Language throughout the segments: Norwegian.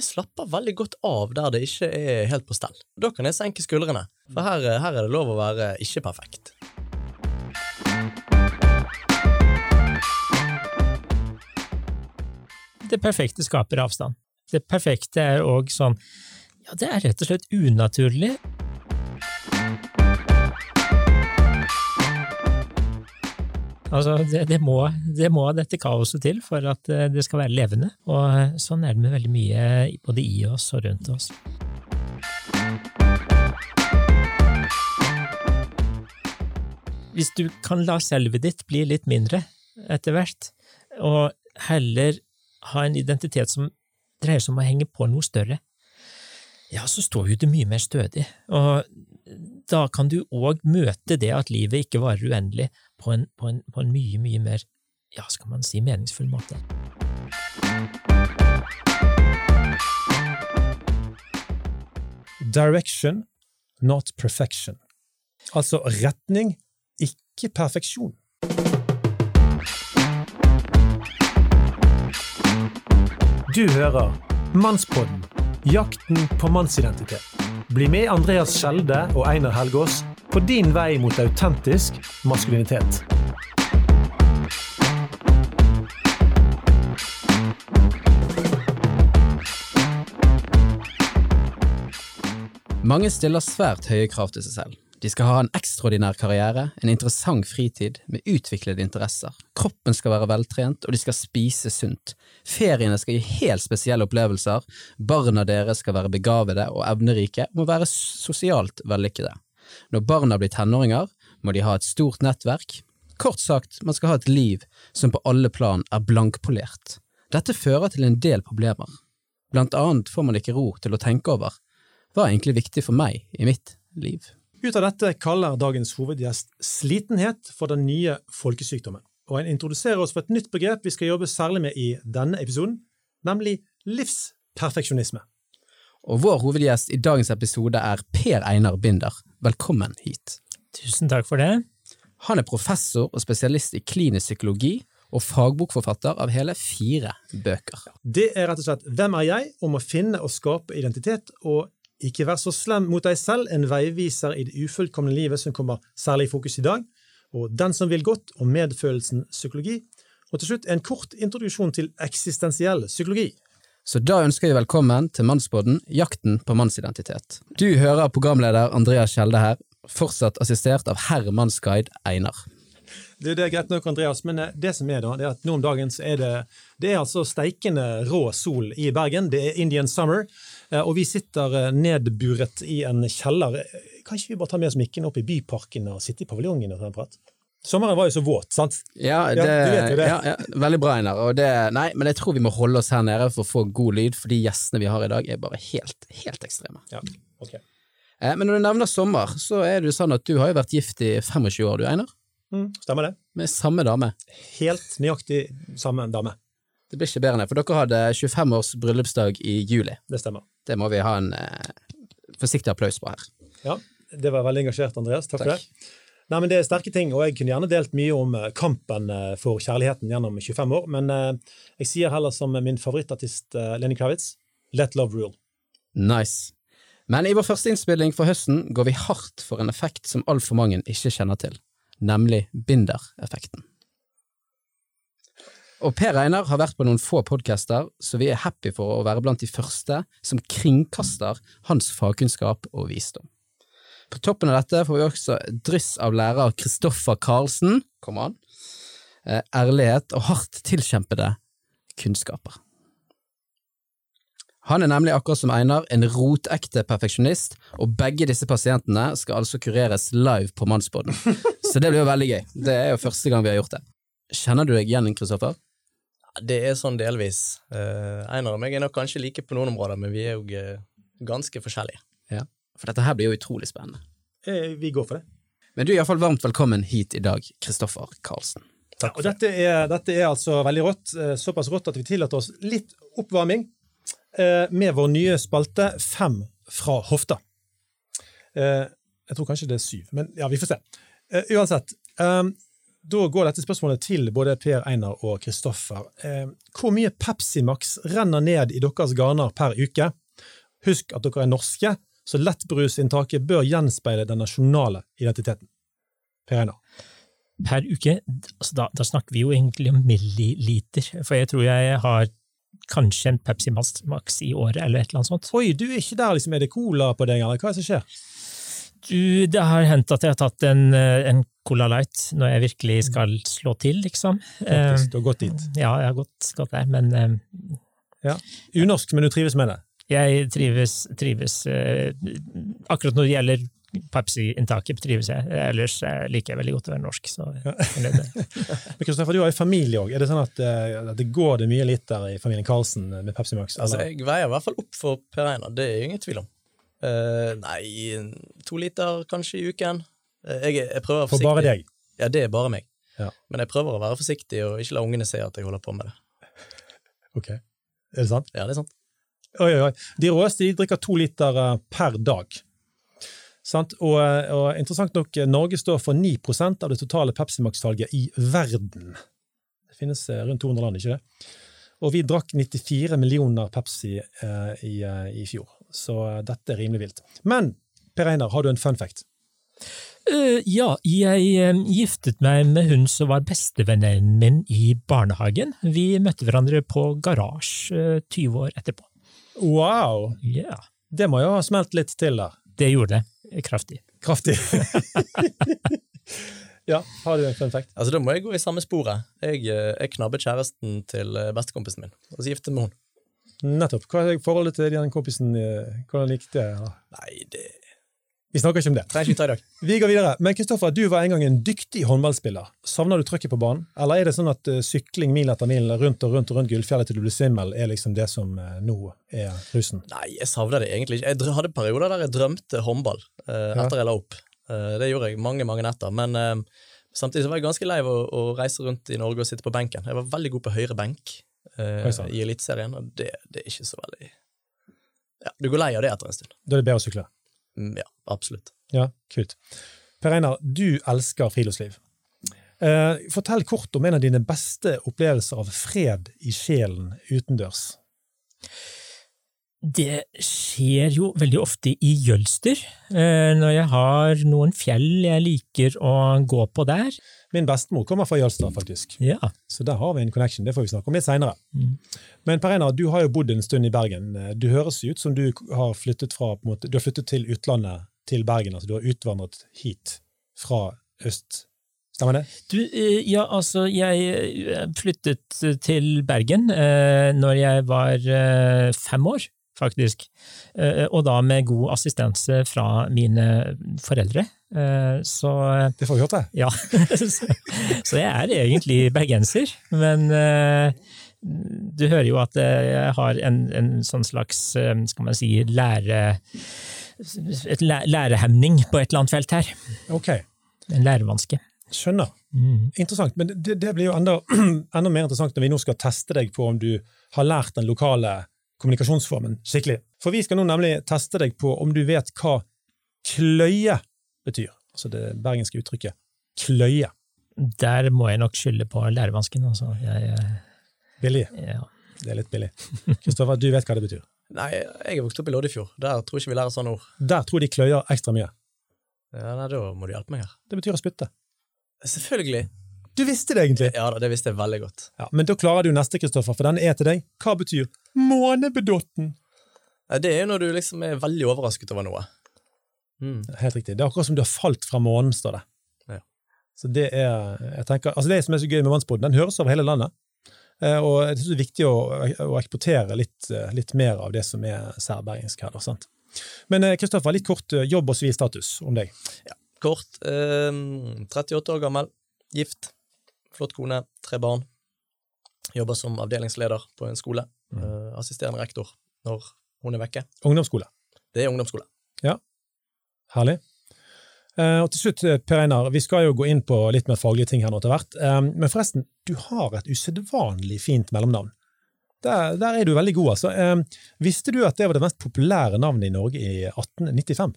jeg slapper veldig godt av der det ikke er helt på stell. Da kan jeg senke skuldrene, for her, her er det lov å være ikke perfekt. Det perfekte skaper avstand. Det perfekte er òg sånn Ja, det er rett og slett unaturlig. Altså, det, det, må, det må dette kaoset til for at eh, det skal være levende, og eh, sånn er det med veldig mye både i oss og rundt oss. Hvis du kan la selvet ditt bli litt mindre etter hvert, og heller ha en identitet som dreier seg om å henge på noe større, ja, så står jo du mye mer stødig, og da kan du òg møte det at livet ikke varer uendelig, på en, på en, på en mye, mye mer, ja, skal man si, meningsfull måte. Direction, not perfection. Altså retning, ikke perfeksjon. Du hører Mannspodden jakten på mannsidentitet. Bli med Andreas Skjelde og Einar Helgaas på din vei mot autentisk maskulinitet. Mange stiller svært høye krav til seg selv. De skal ha en ekstraordinær karriere, en interessant fritid med utviklede interesser. Kroppen skal være veltrent, og de skal spise sunt. Feriene skal gi helt spesielle opplevelser. Barna deres skal være begavede og evnerike må være sosialt vellykkede. Når barna blir tenåringer, må de ha et stort nettverk. Kort sagt, man skal ha et liv som på alle plan er blankpolert. Dette fører til en del problemer. Blant annet får man ikke ro til å tenke over hva er egentlig viktig for meg i mitt liv. Ut av dette kaller dagens hovedgjest slitenhet for den nye folkesykdommen, og en introduserer oss for et nytt begrep vi skal jobbe særlig med i denne episoden, nemlig livsperfeksjonisme. Og vår hovedgjest i dagens episode er Per Einar Binder. Velkommen hit. Tusen takk for det. Han er professor og spesialist i klinisk psykologi og fagbokforfatter av hele fire bøker. Det er rett og slett Hvem er jeg? om å finne og skape identitet og ikke vær så slem mot deg selv, en veiviser i det ufullkomne livet som kommer særlig i fokus i dag, og Den som vil godt og medfølelsen psykologi, og til slutt en kort introduksjon til eksistensiell psykologi. Så da ønsker vi velkommen til Mannsbåten, jakten på mannsidentitet. Du hører programleder Andreas Kjelde her, fortsatt assistert av herr mannsguide Einar. Det, det, er greit nok, Andreas, men eh, det som er da, det er at nå om dagen så er det, det er altså steikende rå sol i Bergen. Det er Indian summer. Eh, og vi sitter eh, nedburet i en kjeller. Kan ikke vi bare ta med oss mikken opp i byparken og sitte i paviljongen og ta en prat? Sommeren var jo så våt, sant? Ja, det, ja, det. Ja, ja, veldig bra, Einar. nei, men jeg tror vi må holde oss her nede for å få god lyd, for de gjestene vi har i dag er bare helt, helt ekstreme. Ja, ok. Eh, men når du nevner sommer, så er det jo sånn at du har jo vært gift i 25 år, du, Einar? Mm, stemmer det. Med samme dame? Helt nøyaktig samme dame. Det blir ikke bedre enn det, for dere hadde 25 års bryllupsdag i juli. Det stemmer. Det må vi ha en eh, forsiktig applaus på her. Ja, det var veldig engasjert, Andreas. Takk, Takk. for det. Nei, men Det er sterke ting, og jeg kunne gjerne delt mye om eh, kampen eh, for kjærligheten gjennom 25 år, men eh, jeg sier heller som min favorittartist Lenny Kravitz, let love rule. Nice. Men i vår første innspilling for høsten går vi hardt for en effekt som altfor mange ikke kjenner til, nemlig bindereffekten. Og Per Einar har vært på noen få podcaster, så vi er happy for å være blant de første som kringkaster hans fagkunnskap og visdom. På toppen av dette får vi også dryss av lærer Kristoffer Karlsen, kom an, eh, ærlighet og hardt tilkjempede kunnskaper. Han er nemlig akkurat som Einar en rotekte perfeksjonist, og begge disse pasientene skal altså kureres live på Mannsbåten. Så det blir jo veldig gøy. Det er jo første gang vi har gjort det. Kjenner du deg igjen, Kristoffer? Det er sånn delvis. Uh, Einar og meg er nok kanskje like på noen områder, men vi er jo uh, ganske forskjellige. Ja, For dette her blir jo utrolig spennende. Eh, vi går for det. Men du er iallfall varmt velkommen hit i dag, Kristoffer Karlsen. Takk. og dette er, dette er, altså veldig rått. Eh, såpass rått at vi tillater oss litt oppvarming med vår nye spalte Fem fra hofta. Uh, jeg tror kanskje det er syv, men ja, vi får se. uansett. Um, Da går dette spørsmålet til både Per Einar og Kristoffer. Eh, hvor mye Pepsi Max renner ned i deres garner per uke? Husk at dere er norske, så lettbrusinntaket bør gjenspeile den nasjonale identiteten. Per Einar. Per uke, altså da, da snakker vi jo egentlig om milliliter, for jeg tror jeg har kanskje en Pepsi Max i året, eller et eller annet sånt. Oi, du er ikke der, liksom. Er det cola på deg, eller hva er det som skjer? Du, det har hendt at jeg har tatt en, eh, en Cola Light når jeg virkelig skal slå til, liksom. Faktisk, Eh, du har gått dit. ja, jeg har gått, gått der, men ja. Unorsk, men du trives med det? jeg trives, trives eh, Akkurat når det gjelder Pepsi-inntaket, trives jeg. Ellers liker jeg veldig godt å være norsk. Så, det. Men Kristoffer, du har jo familie òg. Er det sånn at, eh, at det går det mye liter i familien Karlsen med Pepsi Max? Altså, jeg veier i hvert fall opp for Per Einar, det er jo ingen tvil om. Uh, nei, to liter kanskje i uken. Uh, jeg, jeg prøver å være For bare deg? Ja, det er bare meg. Ja. Men jeg prøver å være forsiktig og ikke la ungene se at jeg holder på med det. Ok. Er det sant? Ja, det er sant. Oi, oi, oi. De råeste de drikker to liter per dag. Sant? Og, eh, og interessant nok, eh, Norge står for 9% av det totale Pepsi Max-salget i verden. Det finnes eh, rundt 200 land, ikke det? Og vi drakk 94 millioner Pepsi eh, i, i fjor, så dette er rimelig vilt. Men Per Einar, har du en fun fact? Uh, ja, jeg giftet meg med hun som var bestevenninnen min i barnehagen. Vi møtte hverandre på garasje uh, 20 år etterpå. Wow! Yeah. Det må jo ha smelt litt til da? det gjorde det kraftig. Kraftig. ja, har du en fun fact? Altså, Da må jeg gå i samme sporet. Jeg, eh, jeg knabbet kjæresten til eh, bestekompisen min, og så giftet med hun. Nettopp. Hva er forholdet til den kompisen? eh, Hvordan likte jeg Ja. Nei, det Vi snakker ikke om det. vi går videre. Men Kristoffer, du var en gang en dyktig håndballspiller. Savner du trøkket på banen? Eller er det sånn at eh, sykling mil etter mil rundt og rundt og rundt Gullfjellet til du blir svimmel, er liksom det som eh, nå er rusen? Nei, jeg savner det egentlig ikke. Jeg hadde perioder der jeg drømte håndball eh, etter jeg la opp. Eh, det gjorde jeg mange, mange netter. Men eh, samtidig så var jeg ganske lei av å, å reise rundt i Norge og sitte på benken. Jeg var veldig god på høyre benk eh, i Eliteserien, og det, det er ikke så veldig Ja, du går lei av det etter en stund. Da er det bedre å sykle. Mm, ja, absolutt. Ja, kult. Per Einar, du elsker friluftsliv. Eh, fortell kort om en av dine beste opplevelser av fred i sjelen utendørs. Det skjer jo veldig ofte i Jølster, eh, når jeg har noen fjell jeg liker å gå på der. Min bestemor kommer fra Jølster, faktisk. Ja, Så der har vi en connection. Det får vi snakke om litt seinere. Mm. Men Per Einar, du har jo bodd en stund i Bergen. Du høres ut som du har flyttet fra måte, Du har flyttet til utlandet, til Bergen. altså Du har utvandret hit fra øst. Stemmer det? Du, eh, ja, altså, jeg eh, flyttet til Bergen eh, når jeg var eh, fem år, faktisk. Eh, og da med god assistanse fra mine foreldre. Eh, så Det får vi høre. ja. så, jeg er egentlig bergenser, men eh, du hører jo at jeg har en, en sånn slags, skal man si, lære... Et lærehemning på et eller annet felt her. Ok, En lærevanske. skjønner. Mm. Interessant. Men det, det blir jo enda, enda mer interessant når vi nå skal teste deg på om du har lært den lokale kommunikasjonsformen skikkelig. For vi skal nå nemlig teste deg på om du vet hva kløye betyr. Altså det bergenske uttrykket kløye. Der må jeg nok skylde på lærevansken. Altså. Jeg, eh, Billig. ja. Det er litt billig. Kristoffer, du vet hva det betyr. Nei, jeg er vokst opp i Loddefjord. Der tror ikke vi lærer sånne ord. Der tror de kløyer ekstra mye. Ja, nei, Da må du hjelpe meg her. Det betyr å spytte. Selvfølgelig. Du visste det egentlig! Ja da, det visste jeg veldig godt. Ja, men da klarer du neste, Kristoffer, for den er til deg. Hva betyr månebedotten? Det er jo når du liksom er veldig overrasket over noe. Mm. Helt riktig. Det er akkurat som du har falt fra månen, står det. Ja. Så det er jeg tenker, altså det som er så gøy med Mannsbåten, den høres over hele landet. Eh, Og jeg synes det er viktig å, å eksportere litt, eh, litt mer av det som er særbergensk her. sant? Men eh, Kristoffer, litt kort jobb- og sivilstatus om deg. Kort. Eh, 38 år gammel. Gift. Flott kone. Tre barn. Jobber som avdelingsleder på en skole. Eh, assisterende rektor når hun er vekke. Ungdomsskole. Det er ungdomsskole. Ja, Herlig. Eh, Og til slutt, eh, Per Einar, vi skal jo gå inn på litt mer faglige ting her nå til hvert. Eh, Men forresten, du har et usedvanlig fint mellomnavn. Der, der er du veldig god, altså. Visste du at det var det mest populære navnet i Norge i 1895?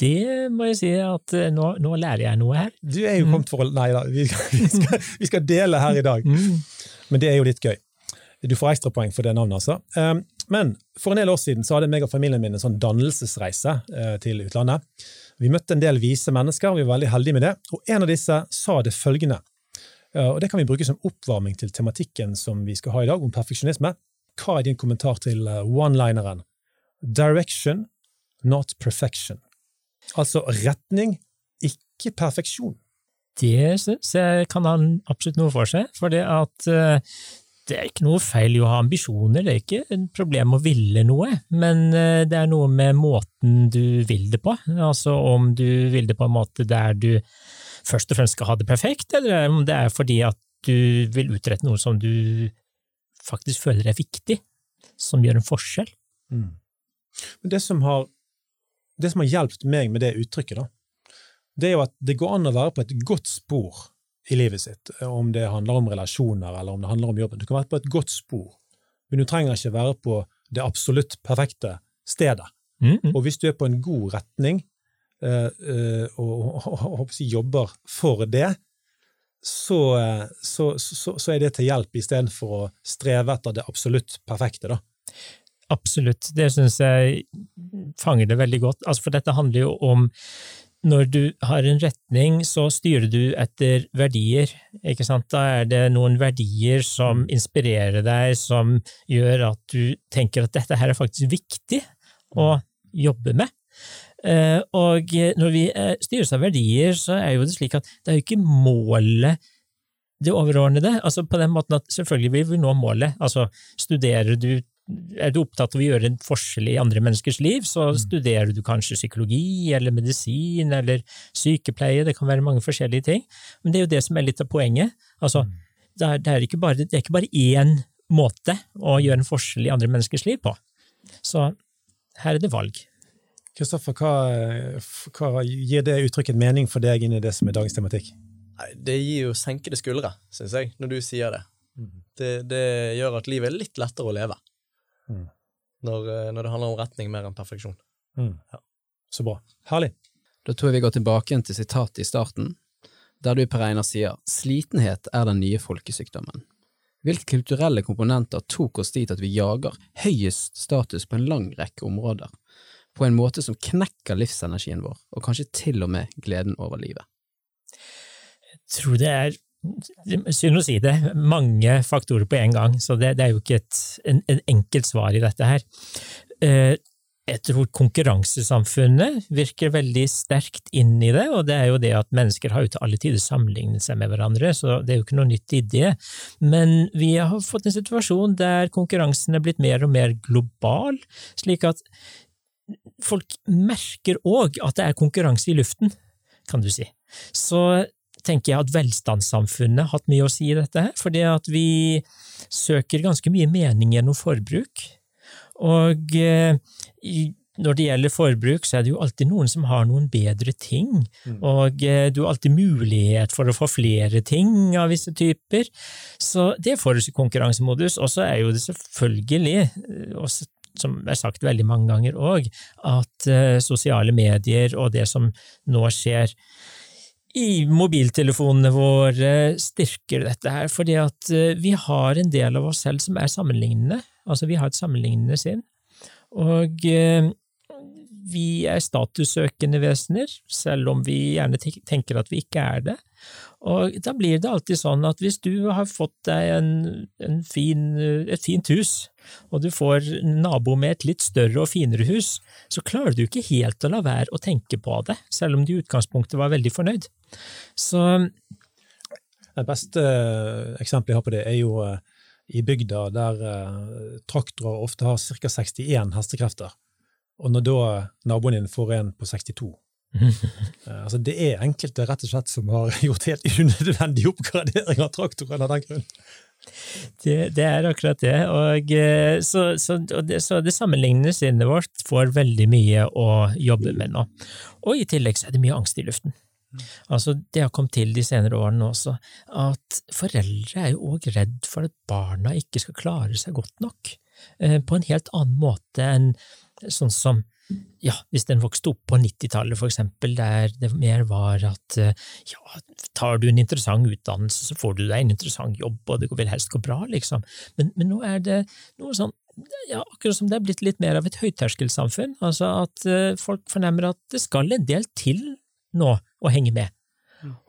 det må jeg si at nå, nå lærer jeg noe her. Du er jo kommet for å Nei da, vi, vi, skal, vi skal dele her i dag. Men det er jo litt gøy. Du får ekstrapoeng for det navnet, altså. Um, men for en del år siden så hadde meg og familien min en sånn dannelsesreise eh, til utlandet. Vi møtte en del vise mennesker, og vi var veldig heldige med det, og en av disse sa det følgende. Uh, og Det kan vi bruke som oppvarming til tematikken som vi skal ha i dag, om perfeksjonisme. Hva er din kommentar til uh, one-lineren? Direction, not perfection. Altså retning, ikke perfeksjon. Det synes jeg kan ha absolutt noe for seg, for det at det er ikke noe feil i å ha ambisjoner, det er ikke et problem å ville noe, men uh, det er noe med måten du vil det på, altså om du vil det på en måte der du først og fremst skal ha det perfekt, eller om det er fordi at du vil utrette noe som du faktisk føler er viktig, som gjør en forskjell. Mm. Det som har det som har hjulpet meg med det uttrykket, da, det er jo at det går an å være på et godt spor i livet sitt, om det handler om relasjoner eller om det handler om jobben. Du kan være på et godt spor, men du trenger ikke være på det absolutt perfekte stedet. Mm -hmm. Og hvis du er på en god retning eh, eh, og, og, og, jobber for det, så, eh, så, så, så, er det til hjelp istedenfor å streve etter det absolutt perfekte. da. Absolutt, det syns jeg fanger det veldig godt. Altså, for dette handler jo om når du har en retning, så styrer du etter verdier, ikke sant? Da er det noen verdier som inspirerer deg, som gjør at du tenker at dette her er faktisk viktig å jobbe med. Eh, og når vi eh, styres av verdier, så er jo det slik at det er jo ikke målet det overordnede. Altså på den måten at selvfølgelig vil vi nå målet. Altså studerer du er du opptatt av å gjøre en forskjell i andre menneskers liv, så mm. studerer du kanskje psykologi eller medisin eller sykepleie, det kan være mange forskjellige ting, men det er jo det som er litt av poenget. Altså, mm. det, er, det, er ikke bare, det er ikke bare én måte å gjøre en forskjell i andre menneskers liv på. Så her er det valg. Kristoffer, hva, hva, gir det uttrykket mening for deg inn i det som er dagens tematikk? Det gir jo senkede skuldre, syns jeg, når du sier det. Mm. det. Det gjør at livet er litt lettere å leve. Mm. Når, eh, når, det handler om retning mer enn perfeksjon. Mm. Ja. Så bra. Herlig. Da tror jeg vi går tilbake til sitatet i starten, der du, Per Einar, sier slitenhet er den nye folkesykdommen. Hvilke kulturelle komponenter tok oss dit at vi jager høyest status på en lang rekke områder, på en måte som knekker livsenergien vår, og kanskje til og med gleden over livet? Jeg tror det er Synd å si det, mange faktorer på en gang, så det, det er jo ikke et en, en, enkelt svar i dette her. Eh, jeg tror konkurransesamfunnet virker veldig sterkt inn i det, og det er jo det at mennesker har jo til alle tider sammenlignet seg med hverandre, så det er jo ikke noe nytt i det. Men vi har fått en situasjon der konkurransen er blitt mer og mer global, slik at folk merker òg at det er konkurranse i luften, kan du si. Så tenker jeg at velstandssamfunnet har hatt mye å si i dette, her, fordi at vi søker ganske mye mening gjennom forbruk. Og eh, når det gjelder forbruk, så er det jo alltid noen som har noen bedre ting, mm. og eh, du har alltid mulighet for å få flere ting av visse typer. Så det får du i konkurransemodus. Og så er jo det selvfølgelig, også, som er sagt veldig mange ganger òg, at sosiale medier og det som nå skjer i mobiltelefonene våre styrker dette her, fordi at eh, vi har en del av oss selv som er sammenlignende. Altså, vi har et sammenlignende sinn. Og eh, vi er statussøkende vesener, selv om vi gjerne tenker at vi ikke er det. Og da blir det alltid sånn at hvis du har fått deg en, en fin, et fint hus, og du får nabo med et litt større og finere hus, så klarer du ikke helt å la være å tenke på det, selv om du i utgangspunktet var veldig fornøyd. Så Det beste eh, eksempelet jeg har på det, er jo eh, i bygda der uh, traktorer ofte har ca. 61 hestekrefter. Og når da naboen din får en på 62, Eh, altså Det er enkelte rett og slett som har gjort helt unødvendig oppgradering av traktoren av den grunn. Det, det, er akkurat det. Og, eh, så, så, og det, så det sammenlignende sinnet vårt får veldig mye å jobbe med nå. Og i tillegg så er det mye angst i luften. Altså, Det har kommet til de senere årene også, at foreldre er jo òg redd for at barna ikke skal klare seg godt nok, eh, på en helt annen måte enn sånn som ja, hvis den vokste opp på 90-tallet, for eksempel, der det mer var at eh, ja, tar du en interessant utdannelse, så får du deg en interessant jobb, og det vil helst gå bra, liksom. Men, men nå er det noe sånn ja, akkurat som det er blitt litt mer av et høyterskelsamfunn, altså at uh, folk fornemmer at det skal en del til nå å henge med.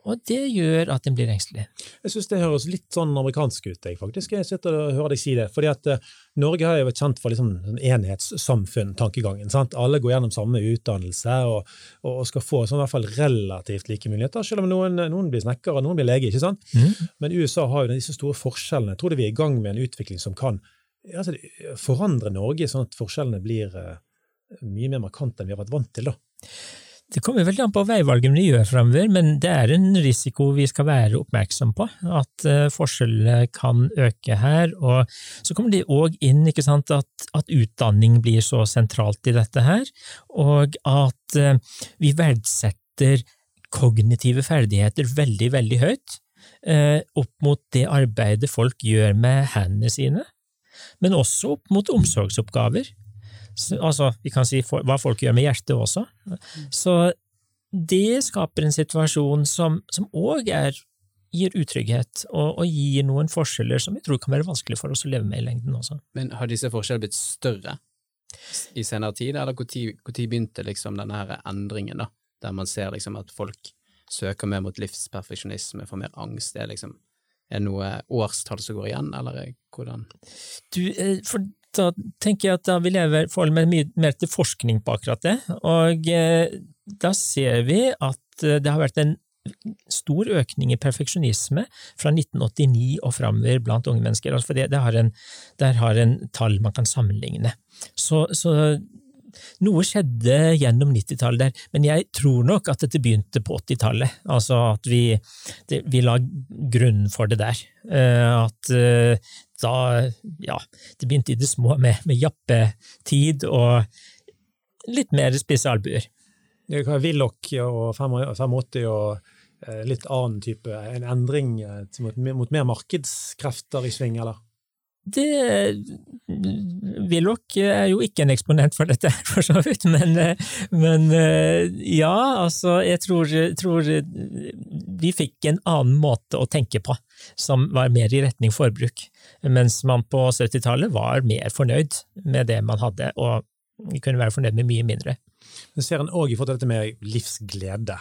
Og det gjør at en blir engstelig. Jeg syns det høres litt sånn amerikansk ut, jeg, faktisk. Jeg sitter og hører deg si det. fordi at uh, Norge har jo vært kjent for liksom, sånn enhetssamfunn-tankegangen. sant? Alle går gjennom samme utdannelse og, og skal få sånn, i hvert fall relativt like muligheter, selv om noen, noen blir snekker og noen blir lege. ikke sant? Mm. Men USA har jo disse store forskjellene. Jeg tror vi er i gang med en utvikling som kan altså, forandre Norge, sånn at forskjellene blir uh, mye mer markante enn vi har vært vant til. da. Det kommer veldig an på veivalgene vi gjør framover, men det er en risiko vi skal være oppmerksom på, at uh, forskjellene kan øke her. Og så kommer det òg inn sant, at, at, utdanning blir så sentralt i dette her, og at uh, vi verdsetter kognitive ferdigheter veldig, veldig høyt, uh, opp mot det arbeidet folk gjør med hendene sine, men også opp mot omsorgsoppgaver altså, vi kan si for, hva folk gjør med hjertet også. Så det skaper en situasjon som òg gir utrygghet, og, og, gir noen forskjeller som vi tror kan være vanskelig for oss å leve med i lengden også. Men har disse forskjellene blitt større i senere tid, eller når begynte liksom denne her endringen, da, der man ser liksom at folk søker mer mot livsperfeksjonisme, får mer angst? Det er liksom er det noe årstall som går igjen, eller hvordan? Du, eh, for da tenker jeg at da vil jeg forholde meg mye mer til forskning på akkurat det, og eh, da ser vi at eh, det har vært en stor økning i perfeksjonisme fra 1989 og framover blant unge mennesker, altså for det, det, har en, der har en tall man kan sammenligne. Så, så noe skjedde gjennom 90-tallet der, men jeg tror nok at dette begynte på 80-tallet. Altså at vi, det, vi la grunnen for det der. Uh, at uh, da Ja, det begynte i det små med, med jappetid og litt mer spisse albuer. Willoch og 85 og eh, litt annen type, en endring mot mer markedskrefter i sving, eller? Det Willoch er jo ikke en eksponent for dette, for så vidt, men, men ja, altså, jeg tror, tror, vi fikk en annen måte å tenke på, som var mer i retning forbruk, mens man på 70-tallet var mer fornøyd med det man hadde, og kunne være fornøyd med mye mindre. Men ser en òg i forhold til dette med livsglede.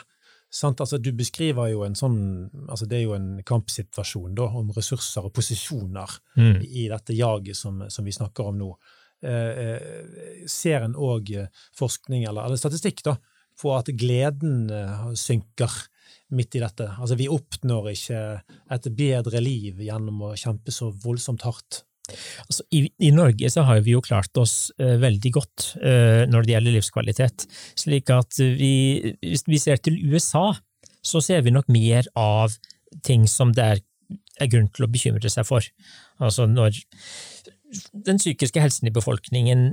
Altså, du beskriver jo en sånn altså Det er jo en kampsituasjon da, om ressurser og posisjoner mm. i dette jaget som, som, vi snakker om nå. Eh, eh ser en òg forskning eller, eller, statistikk da, på at gleden eh, synker midt i dette? Altså Vi oppnår ikke et bedre liv gjennom å kjempe så voldsomt hardt. Altså, i, i, Norge så har vi jo klart oss uh, veldig godt uh, når det gjelder livskvalitet, slik at vi, hvis vi ser til USA, så ser vi nok mer av ting som det er, er grunn til å bekymre seg for. Altså når den psykiske helsen i befolkningen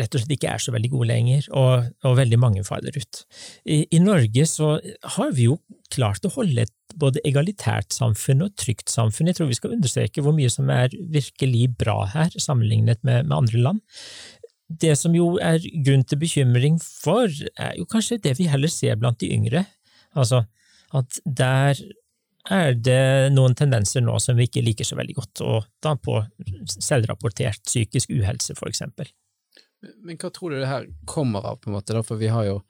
rett og slett ikke er så veldig gode lenger, og, og veldig mange faller ut. I, I, Norge så har vi jo klart å holde et både egalitært samfunn og trygt samfunn. Jeg tror vi skal understreke hvor mye som er virkelig bra her, sammenlignet med, med andre land. Det som jo er grunn til bekymring for, er jo kanskje det vi heller ser blant de yngre. Altså at der er det noen tendenser nå som vi ikke liker så veldig godt, og da på selvrapportert psykisk uhelse, for eksempel. Men hva tror du det her kommer av, på en måte, da? for vi har jo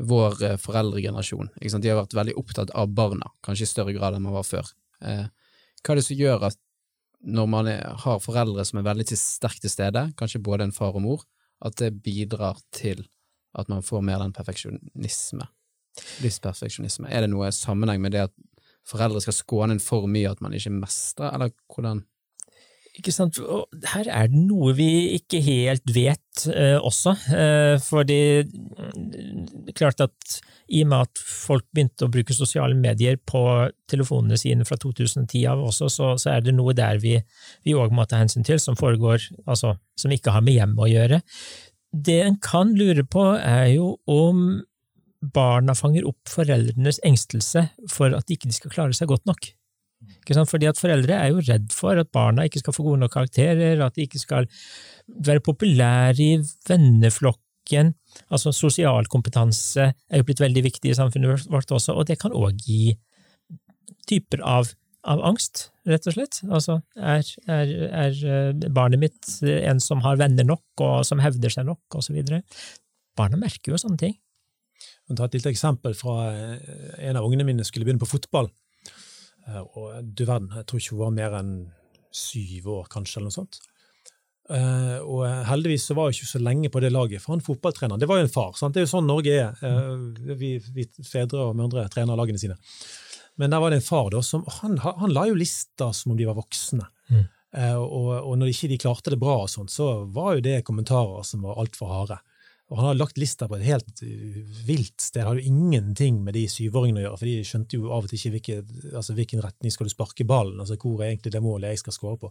vår eh, foreldregenerasjon. De har vært veldig opptatt av barna, kanskje i større grad enn man var før. Eh, hva er det som gjør at når man har foreldre som er veldig til, sterkt til stede, kanskje både en far og mor, at det bidrar til at man får mer den perfeksjonisme, livsperfeksjonisme? Er det noe sammenheng med det at foreldre skal skåne en for mye at man ikke mestrer, eller hvordan? Ikke sant? Her er det noe vi ikke helt vet eh, også, eh, fordi det er klart at i og med at folk begynte å bruke sosiale medier på telefonene sine fra 2010 av også, så, så er det noe der vi òg må ta hensyn til, som foregår, altså som ikke har med hjemmet å gjøre. Det en kan lure på, er jo om barna fanger opp foreldrenes engstelse for at ikke de skal klare seg godt nok. Fordi at foreldre er jo redd for at barna ikke skal få gode nok karakterer, at de ikke skal være populære i venneflokken, altså sosial kompetanse, er jo blitt veldig viktig i samfunnet vårt også, og det kan òg gi typer av, av, angst, rett og slett. Altså, er, er, er, eh, barnet mitt en som har venner nok, og som hevder seg nok, osv.? Barna merker jo sånne ting. Jeg ta et lite eksempel fra eh, en av ungene mine skulle begynne på fotball. Eh, og du verden, jeg tror ikke hun var mer enn syv år, kanskje, eller noe sånt. Uh, og heldigvis så var hun ikke så lenge på det laget, for han fotballtreneren Det var jo en far. sant? Det er jo sånn Norge er. Vi, vi, fedre og mødre trener lagene sine. Men der var det en far da, som han, han la jo lister som om de var voksne. Mm. Og, og, når ikke de klarte det bra, og sånt, så var jo det kommentarer som var altfor harde. Og han hadde lagt lista på et helt vilt sted. Hadde jo ingenting med de syvåringene å gjøre, for de skjønte jo av og til ikke hvilke, altså hvilken retning skal du sparke ballen, altså hvor er egentlig det målet jeg skal skåre på.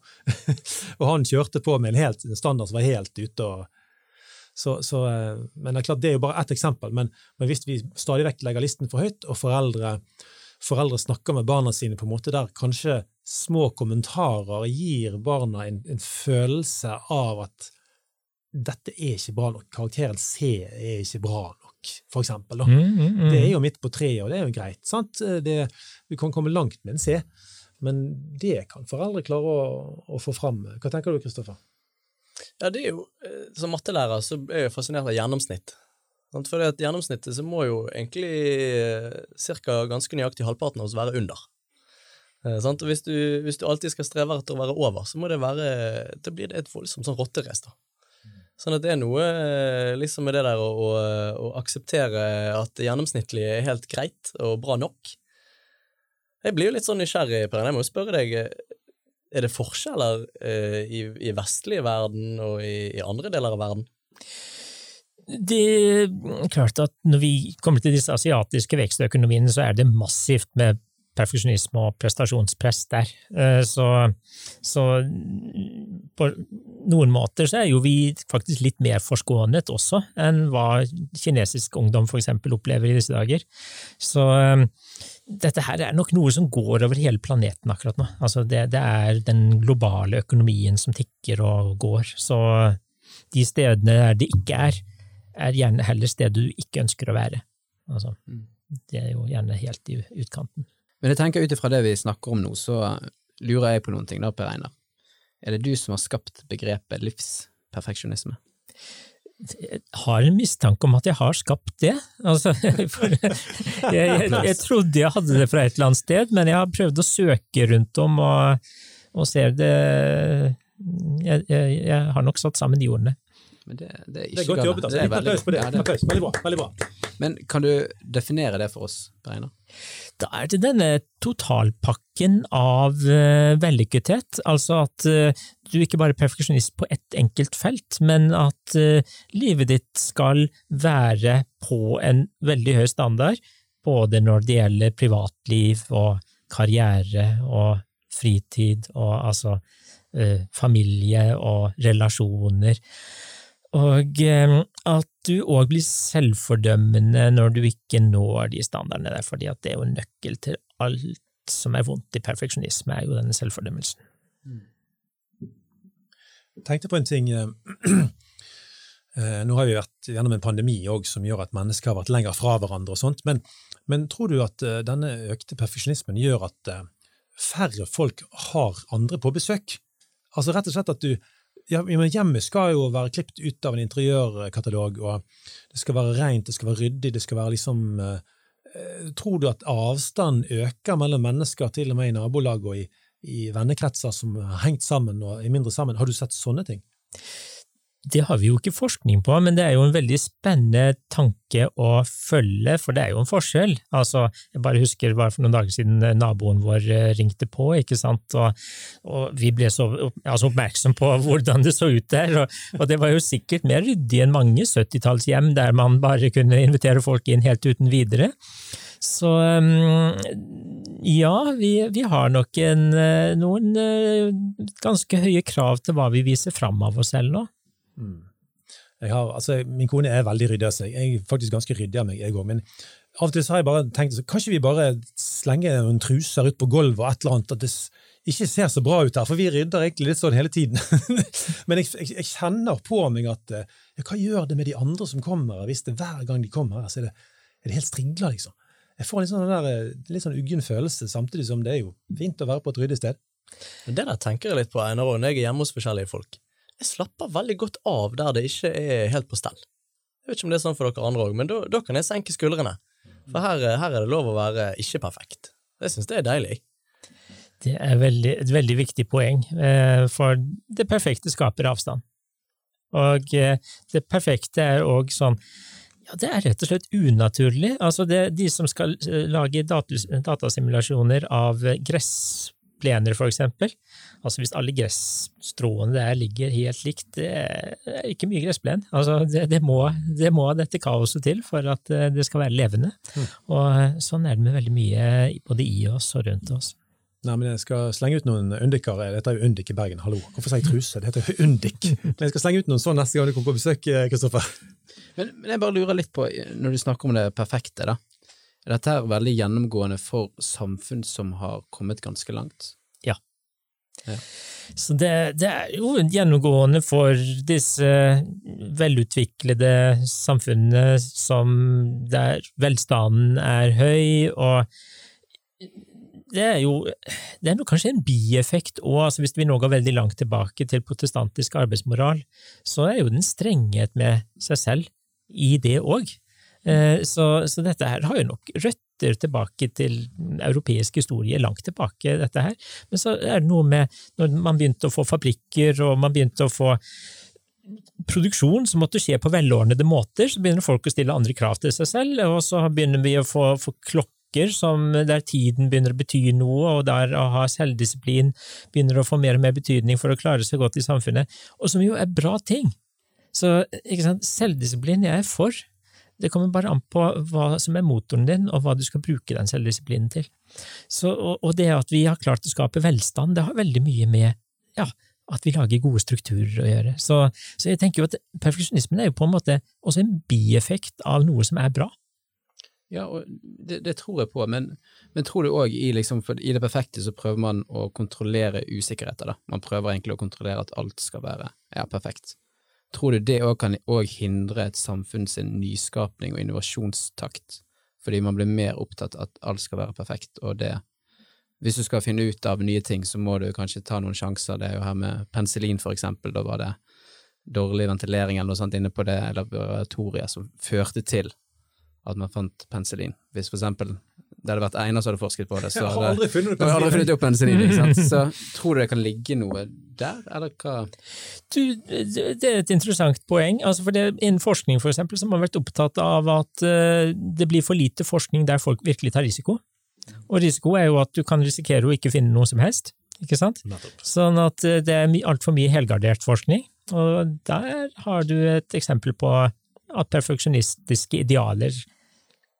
og han kjørte på med en helt en standard som var helt ute. og så, så, eh, men Det er klart, det er jo bare ett eksempel, men, men hvis vi stadig vekk legger listen for høyt, og foreldre, foreldre, snakker med barna sine på en måte der kanskje små kommentarer gir barna en, en følelse av at dette er ikke bra nok, karakteren C er ikke bra nok, for eksempel. Mm, mm, mm. Det er jo midt på treet, og det er jo greit. sant? Det, vi kan komme langt med en C, men det kan foreldre klare å, å få fram. Hva tenker du, Kristoffer? Ja, det er jo, eh, Som mattelærer så er jeg fascinert av gjennomsnitt. For i gjennomsnittet så må jo egentlig cirka ca. ganske nøyaktig halvparten av oss være under. Eh, og hvis du, hvis du, alltid skal streve etter å være over, så må det være, da blir det et voldsomt sånn rotterace. da. Sånn at det er noe eh, liksom med det der å, å, å akseptere at det gjennomsnittlige er helt greit og bra nok. Jeg blir jo litt sånn nysgjerrig Per. Jeg må jo spørre deg, eh, er det forskjeller eh, i, i vestlige verden og i, i, andre deler av verden? Det er klart at når vi kommer til disse asiatiske vekstøkonomiene, så er det massivt med perfeksjonisme og prestasjonspress der. Eh, så, så, på noen måter så er jo vi faktisk litt mer forskånet også enn hva kinesisk ungdom for eksempel opplever i disse dager. Så eh, dette her er nok noe som går over hele planeten akkurat nå. Altså det, det er den globale økonomien som tikker og går. Så de stedene der det ikke er, er gjerne heller steder du ikke ønsker å være. Altså, mm. det er jo gjerne helt i utkanten. Men jeg tenker ut ifra det vi snakker om nå, så lurer jeg på noen ting da, Per Einar. Er det du som har skapt begrepet livsperfeksjonisme? Jeg har en mistanke om at jeg har skapt det. Altså, jeg, jeg, jeg, trodde jeg hadde det fra et eller annet sted, men jeg har prøvd å søke rundt om og, og ser det jeg, jeg, har nok satt sammen de ordene. Men det, det, er ikke det er godt jobbet. Altså. Litt applaus på det. Ja, det. Veldig bra. veldig bra. Men kan du definere det for oss, Beina? Da er det denne totalpakken av uh, vellykkethet, altså at uh, du ikke bare er perfeksjonist på ett enkelt felt, men at uh, livet ditt skal være på en veldig høy standard, både når det gjelder privatliv og karriere og fritid og altså familie og relasjoner. Og at du òg blir selvfordømmende når du ikke når de standardene der, fordi at det er jo nøkkel til alt som er vondt i perfeksjonisme, er jo denne selvfordømmelsen. Jeg tenkte på en ting. Eh, eh, nå har vi vært gjennom en pandemi også, som gjør at mennesker har vært lenger fra hverandre. og sånt, Men, men tror du at eh, denne økte perfeksjonismen gjør at færre folk har andre på besøk? Altså rett og slett at du, Hjemmet skal jo være klippet ut av en interiørkatalog, og det skal være rent, det skal være ryddig, det skal være liksom eh, eh Tror du at avstanden øker mellom mennesker, til og med i nabolag og i, i vennekretser som har hengt sammen og er mindre sammen? Har du sett sånne ting? Det har vi jo ikke forskning på, men det er jo en veldig spennende tanke å følge, for det er jo en forskjell. Altså, jeg bare husker bare for noen dager siden eh, naboen vår eh, ringte på, ikke sant, og, og vi ble så altså, oppmerksom på hvordan det så ut der, og, og det var jo sikkert mer ryddig enn mange 70-tallshjem der man bare kunne invitere folk inn helt uten videre. Så mm, ja, vi, vi har nok en, eh, noen ganske høye krav til hva vi viser fram av oss selv nå. Mm. Har, altså, min kone er veldig ryddig av seg. Jeg er faktisk ganske ryddig av meg, jeg òg. Men av og til så har jeg bare tenkt så kanskje vi bare slenger noen truser ut på gulvet og et eller annet, at det ikke ser så bra ut her, for vi rydder egentlig litt sånn hele tiden. Men jeg, jeg, jeg kjenner på meg at eh, ja, hva gjør det med de andre som kommer, hvis det hver gang de kommer så er det, er det helt strigla, liksom. Jeg får en sånn, eh, litt sånn uggen følelse, samtidig som det er jo fint å være på et ryddig sted. Det der tenker jeg litt på når jeg er hjemme hos forskjellige folk. Jeg slapper veldig godt av der det ikke er helt på stell. Jeg vet ikke om det er sånn for dere andre òg, men da, da kan jeg senke skuldrene. For her, her er det lov å være ikke perfekt. Jeg syns det er deilig. Det er veldig, et veldig viktig poeng, eh, for det perfekte skaper avstand. Og eh, det perfekte er òg sånn ja, det er rett og slett unaturlig. Altså det, de som skal eh, lage datasimulasjoner av eh, for eksempel. Altså hvis alle gresstråene der ligger helt likt, det er ikke mye gressplen. Altså det, det, må, det må dette kaoset til for at eh, det skal være levende. Og eh, sånn er det med veldig mye både i oss og rundt oss. Nei, men Jeg skal slenge ut noen undiker. Det heter jo Undik i Bergen. Hallo. Hvorfor sier jeg truse? Det heter Undik. Men jeg skal slenge ut noen sånn neste gang du kommer på besøk, Kristoffer. Men, men jeg bare lurer litt på, når du snakker om det perfekte, da. Dette her veldig gjennomgående for samfunn som har kommet ganske langt? Ja. Så det, det er jo gjennomgående for disse velutviklede samfunnene som der velstanden er høy, og det er jo det er kanskje en bieffekt òg, altså hvis vi nå går veldig langt tilbake til protestantisk arbeidsmoral, så er jo den strenghet med seg selv i det òg. Så, så dette her har jo nok røtter tilbake til europeisk historie, langt tilbake, dette her. Men så er det noe med når man begynte å få fabrikker, og man begynte å få produksjon som måtte skje på velordnede måter, så begynner folk å stille andre krav til seg selv, og så begynner vi å få, få klokker som, der tiden begynner å bety noe, og der å ha selvdisiplin begynner å få mer og mer betydning for å klare seg godt i samfunnet, og som jo er bra ting. Så selvdisiplin jeg er for. Det kommer bare an på hva som er motoren din, og hva du skal bruke den selvdisiplinen til. Så, og, og det at vi har klart å skape velstand, det har veldig mye med ja, at vi lager gode strukturer å gjøre. Så, så jeg tenker jo at perfeksjonismen er jo på en måte også en bieffekt av noe som er bra. Ja, og det, det tror jeg på, men, men tror du òg i, liksom, i det perfekte så prøver man å kontrollere usikkerheter, da. Man prøver egentlig å kontrollere at alt skal være ja, perfekt. Tror du det òg kan også hindre et samfunn sin nyskapning og innovasjonstakt, fordi man blir mer opptatt av at alt skal være perfekt, og det Hvis du skal finne ut av nye ting, så må du kanskje ta noen sjanser. Det er jo her med penicillin, for eksempel, da var det dårlig ventilering eller noe sånt inne på det laboratoriet som førte til at man fant penicillin. Hvis for eksempel det hadde vært Einar som hadde forsket på det, så Jeg har aldri funnet du aldri funnet opp penicillin, ikke sant? Så tror du det kan ligge noe der, eller hva? Du, det er et interessant poeng. Altså for det, innen forskning for eksempel, så har man vært opptatt av at eh, det blir for lite forskning der folk virkelig tar risiko. Og risiko er jo at du kan risikere å ikke finne noe som helst. Ikke sant? Sånn at eh, det er altfor mye helgardert forskning. Og der har du et eksempel på at perfeksjonistiske idealer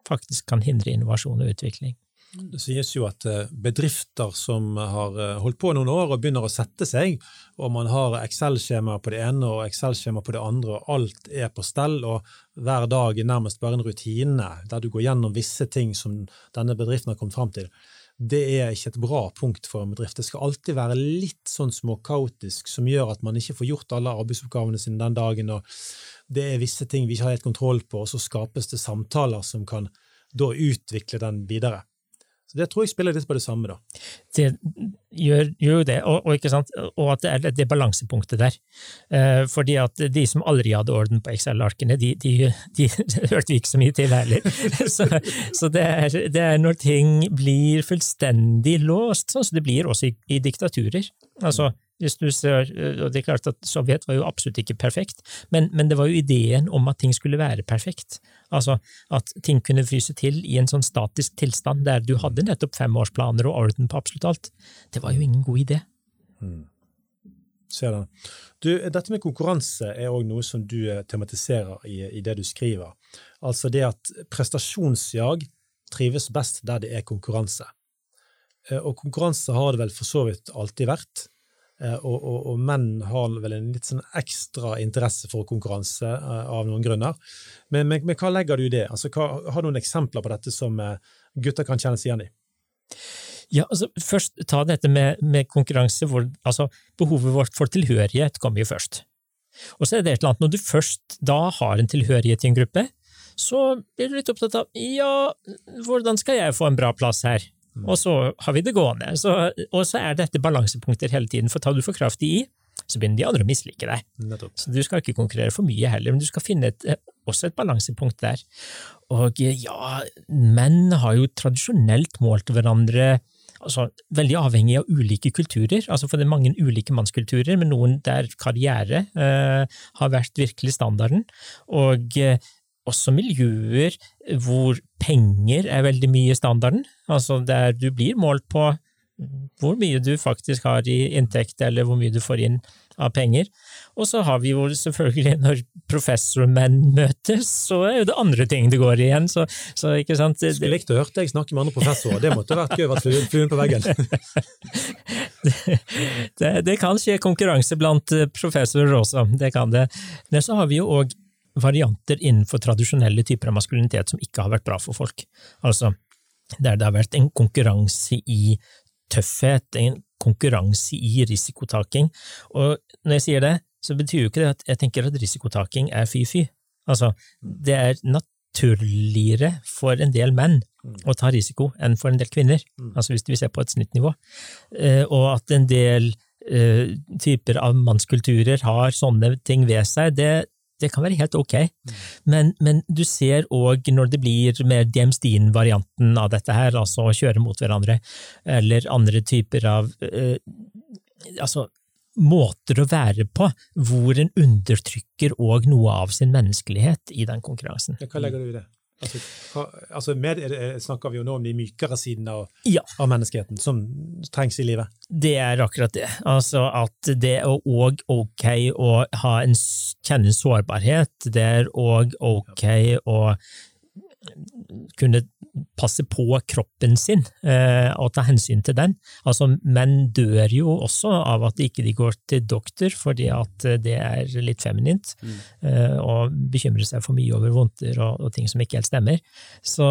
faktisk kan hindre innovasjon og utvikling. Det sies jo at eh, bedrifter som har eh, holdt på noen år og begynner å sette seg, og man har Excel-skjemaer på det ene og Excel-skjemaer på det andre, og alt er på stell, og hver dag er nærmest bare en rutine der du går gjennom visse ting som denne bedriften har kommet fram til. Det er ikke et bra punkt for en bedrift. Det skal alltid være litt sånn småkaotisk som gjør at man ikke får gjort alle arbeidsoppgavene sine den dagen, og det er visse ting vi ikke har helt kontroll på, og så skapes det samtaler som kan da utvikle den videre. Så Det tror jeg spiller litt på det samme, da. det gjør, jo det, og, og, og at det er det balansepunktet der. Eh, fordi at de som aldri hadde orden på Excel-arkene, de, de, de hørte vi ikke så mye til heller. så så det, er, det er når ting blir fullstendig låst, sånn som det blir også i, i diktaturer. Altså, hvis du ser, og det er klart at Sovjet var jo absolutt ikke perfekt, men, men det var jo ideen om at ting skulle være perfekt. Altså at ting kunne fryse til i en sånn statisk tilstand der du hadde nettopp femårsplaner og orden på absolutt alt. Det var jo ingen god idé. Ser det. Du, dette med konkurranse er òg noe som du eh, tematiserer i, i det du skriver. Altså det at prestasjonsjag trives best der det er konkurranse. Eh, Og konkurranse har det vel for så vidt alltid vært. Eh, og, og, og, menn har vel en litt sånn ekstra interesse for konkurranse eh, av noen grunner. Men, men, men, hva legger du i det? Altså, hva, har du noen eksempler på dette som eh, gutter kan kjennes igjen i? Ja, altså Først ta dette med, med konkurranse. Hvor, altså Behovet vårt for tilhørighet kommer jo først. Og så er det et eller annet, Når du først da har en tilhørighet i en gruppe, så blir du litt opptatt av ja, hvordan skal jeg få en bra plass her? Og så har vi det gående. Så, og så er dette balansepunkter hele tiden, for tar du for kraftig i, så begynner de andre å mislike deg. Nettopp. Så du skal ikke konkurrere for mye heller, men du skal finne et, eh, også et balansepunkt der. Og eh, ja, menn har jo tradisjonelt målt hverandre altså, veldig avhengig av ulike kulturer. altså For det er mange ulike mannskulturer, men noen der karriere eh, har vært virkelig standarden. Og eh, også miljøer hvor penger er veldig mye standarden. Altså der du blir målt på hvor mye du faktisk har i inntekt, eller hvor mye du får inn av penger. Og så har vi jo selvfølgelig, når professormenn møtes, så er jo det andre ting det går igjen. Så, så ikke sant Skulle likt å høre deg snakke med andre professorer, det måtte vært gøy å være fluen på veggen. det, det, det, kan skje konkurranse blant professorer også, det kan det. Men så har vi jo òg varianter innenfor tradisjonelle typer av maskulinitet som ikke har vært bra for folk. Altså, der det har vært en konkurranse i tøffhet, en konkurranse i risikotaking. Og når jeg sier det, så betyr jo ikke det at jeg tenker at risikotaking er fy-fy. Altså, det er naturligere for en del menn å ta risiko enn for en del kvinner, altså hvis vi ser på et snittnivå. Eh, og at en del uh, typer av mannskulturer har sånne ting ved seg, det, det kan være helt ok, men, men du ser òg når det blir mer James Dean-varianten av dette her, altså å kjøre mot hverandre, eller andre typer av eh, altså måter å være på hvor en undertrykker òg noe av sin menneskelighet i den konkurransen. Hva legger du i det? Altså, hva, altså med, snakker vi jo nå om de mykere sidene av, ja. av, menneskeheten som trengs i livet? Det er akkurat det. Altså at det er òg ok å ha en, kjenne sårbarhet. Det er òg ok å kunne passe på kroppen sin eh, og ta hensyn til den. Altså, menn dør jo også av at de ikke går til doktor fordi at det er litt feminint, mm. eh, og bekymrer seg for mye over vondter og, og, ting som ikke helt stemmer. Så,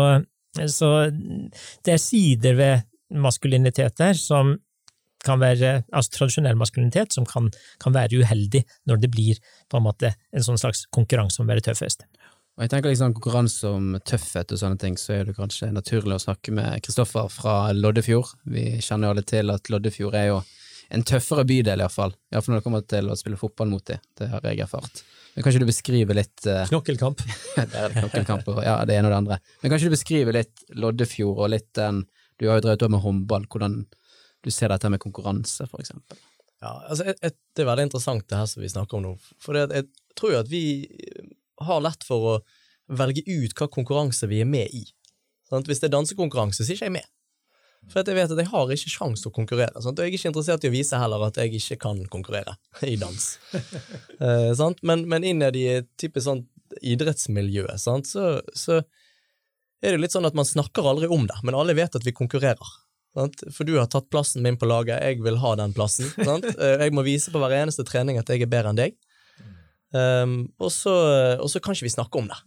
så det er sider ved maskulinitet der som kan være, altså tradisjonell maskulinitet som kan, kan, være uheldig når det blir på en måte en sånn slags konkurranse om å være tøffest. Og jeg tenker liksom Konkurranse om tøffhet og sånne ting, så er det kanskje naturlig å snakke med Kristoffer fra Loddefjord. Vi kjenner jo alle til at Loddefjord er jo en tøffere bydel, iallfall. Iallfall når det kommer til å spille fotball mot dem. Det har jeg erfart. Men Kanskje du beskriver litt uh... Knokkelkamp. Knokkelkamp, ja, det ene og det andre. Men kanskje du beskriver litt Loddefjord og litt den Du har jo drevet med håndball, hvordan du ser dette med konkurranse, for eksempel. Ja, altså, et, et, Det er veldig interessant det her som vi snakker om nå. For det, jeg tror jo at vi har lett for å velge ut hva konkurranse vi er med i. Sånn, hvis det er dansekonkurranse, så er ikke jeg med. For jeg vet at jeg har ikke sjans til å konkurrere. Sant? Og jeg er ikke interessert i å vise heller at jeg ikke kan konkurrere i dans. eh, men, men innad i et type sånn idrettsmiljø? Så, så, er det litt sånn at man snakker aldri om det, men alle vet at vi konkurrerer. Sant? For du har tatt plassen min på laget, jeg vil ha den plassen. Sant? Eh, jeg må vise på hver eneste trening at jeg er bedre enn deg. Um, og, så, og, så, kan ikke vi snakke om det.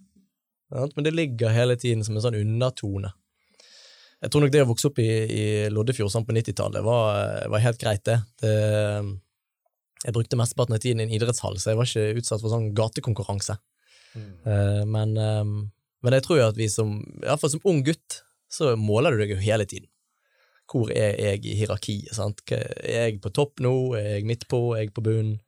Men det ligger hele tiden som en sånn undertone. Jeg tror nok det å vokse opp i, i Loddefjord sånn på 90-tallet var, var, helt greit, det. det jeg brukte mesteparten av tiden i en idrettshall, så jeg var ikke utsatt for sånn gatekonkurranse. Mm. Uh, men, um, men, jeg tror jo at vi som, iallfall som ung gutt, så måler du deg jo hele tiden. Hvor er jeg i hierarkiet? sant? Er jeg på topp nå? Er jeg midt på? Er jeg på bunnen?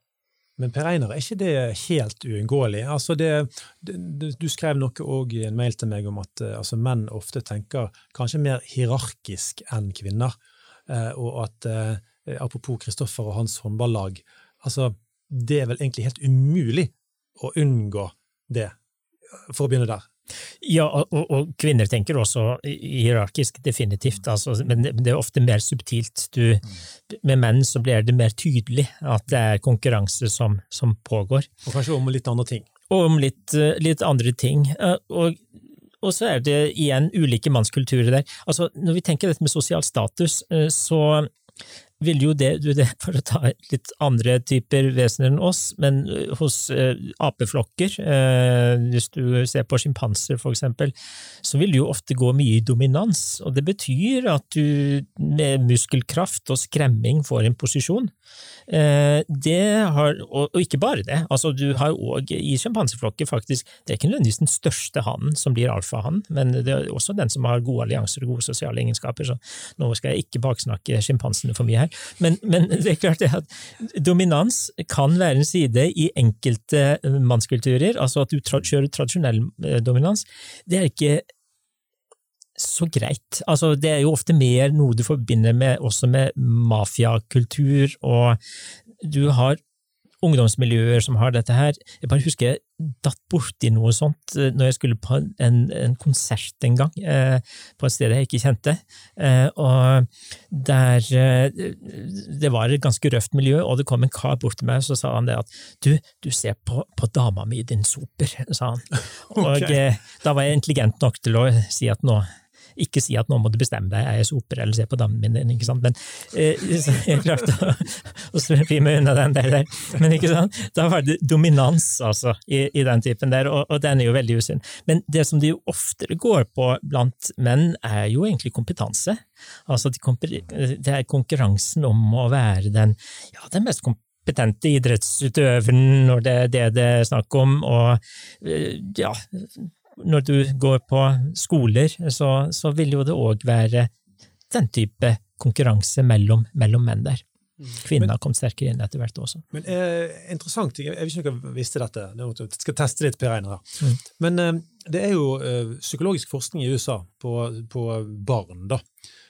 Men Per Einar, er ikke det helt uunngåelig? Altså du skrev noe òg i en mail til meg om at eh, altså menn ofte tenker kanskje mer hierarkisk enn kvinner, eh, og at eh, apropos Kristoffer og hans håndballag, altså det er vel egentlig helt umulig å unngå det, for å begynne der. Ja, og, og, kvinner tenker også hierarkisk, definitivt, altså, men det er ofte mer subtilt. Du, med menn så blir det mer tydelig at det er konkurranse som, som pågår. Og kanskje om litt andre ting. Og om litt, litt andre ting. Og, og, så er det igjen ulike mannskulturer der. Altså, når vi tenker dette med sosial status, så vil jo det, det, for å ta litt andre typer vesener enn oss, men eh, hos eh, apeflokker, eh, hvis du ser på sjimpanser for eksempel, så vil det jo ofte gå mye i dominans, og det betyr at du med muskelkraft og skremming får en posisjon. Eh, har, og, ikke bare det, altså du har òg i sjimpanseflokker faktisk, det er ikke nødvendigvis den største hannen som blir alfahann, men det er også den som har gode allianser og gode sosiale egenskaper, så nå skal jeg ikke baksnakke sjimpansene for mye her. Men, men, det er klart det at dominans kan være en side i enkelte mannskulturer, altså at du tra kjører tradisjonell eh, dominans. Det er ikke så greit. Altså, det er jo ofte mer noe du forbinder med, også med mafiakultur, og du har ungdomsmiljøer som har dette her. Jeg bare husker jeg datt borti noe sånt eh, når jeg skulle på en, en konsert en gang, eh, på et sted jeg ikke kjente. Eh, og der eh, Det var et ganske røft miljø, og det kom en kar bort til meg og så sa han det at du, du ser på, på dama mi, din soper, sa han. Og okay. Eh, da var jeg intelligent nok til å si at nå ikke si at nå må du bestemme deg, er jeg soper eller se på damen min ikke sant, men eh, jeg klarte å, å meg unna den der, men ikke sant, da var det dominans altså, i, i den typen der, og, og, den er jo veldig usunn. Men det som det jo oftere går på blant menn, er jo egentlig kompetanse. Altså det er konkurransen om å være den, ja, den mest kompetente idrettsutøveren når det er det det er snakk om, og eh, ja, når du går på skoler, så, så vil jo det òg være den type konkurranse mellom, mellom menn der. Kvinner men, kom sterkere inn etter hvert også. Men eh, Interessant, jeg, jeg vet ikke om jeg visste dette, jeg skal teste litt Per Einar. Mm. Men eh, det er jo eh, psykologisk forskning i USA på, på barn da,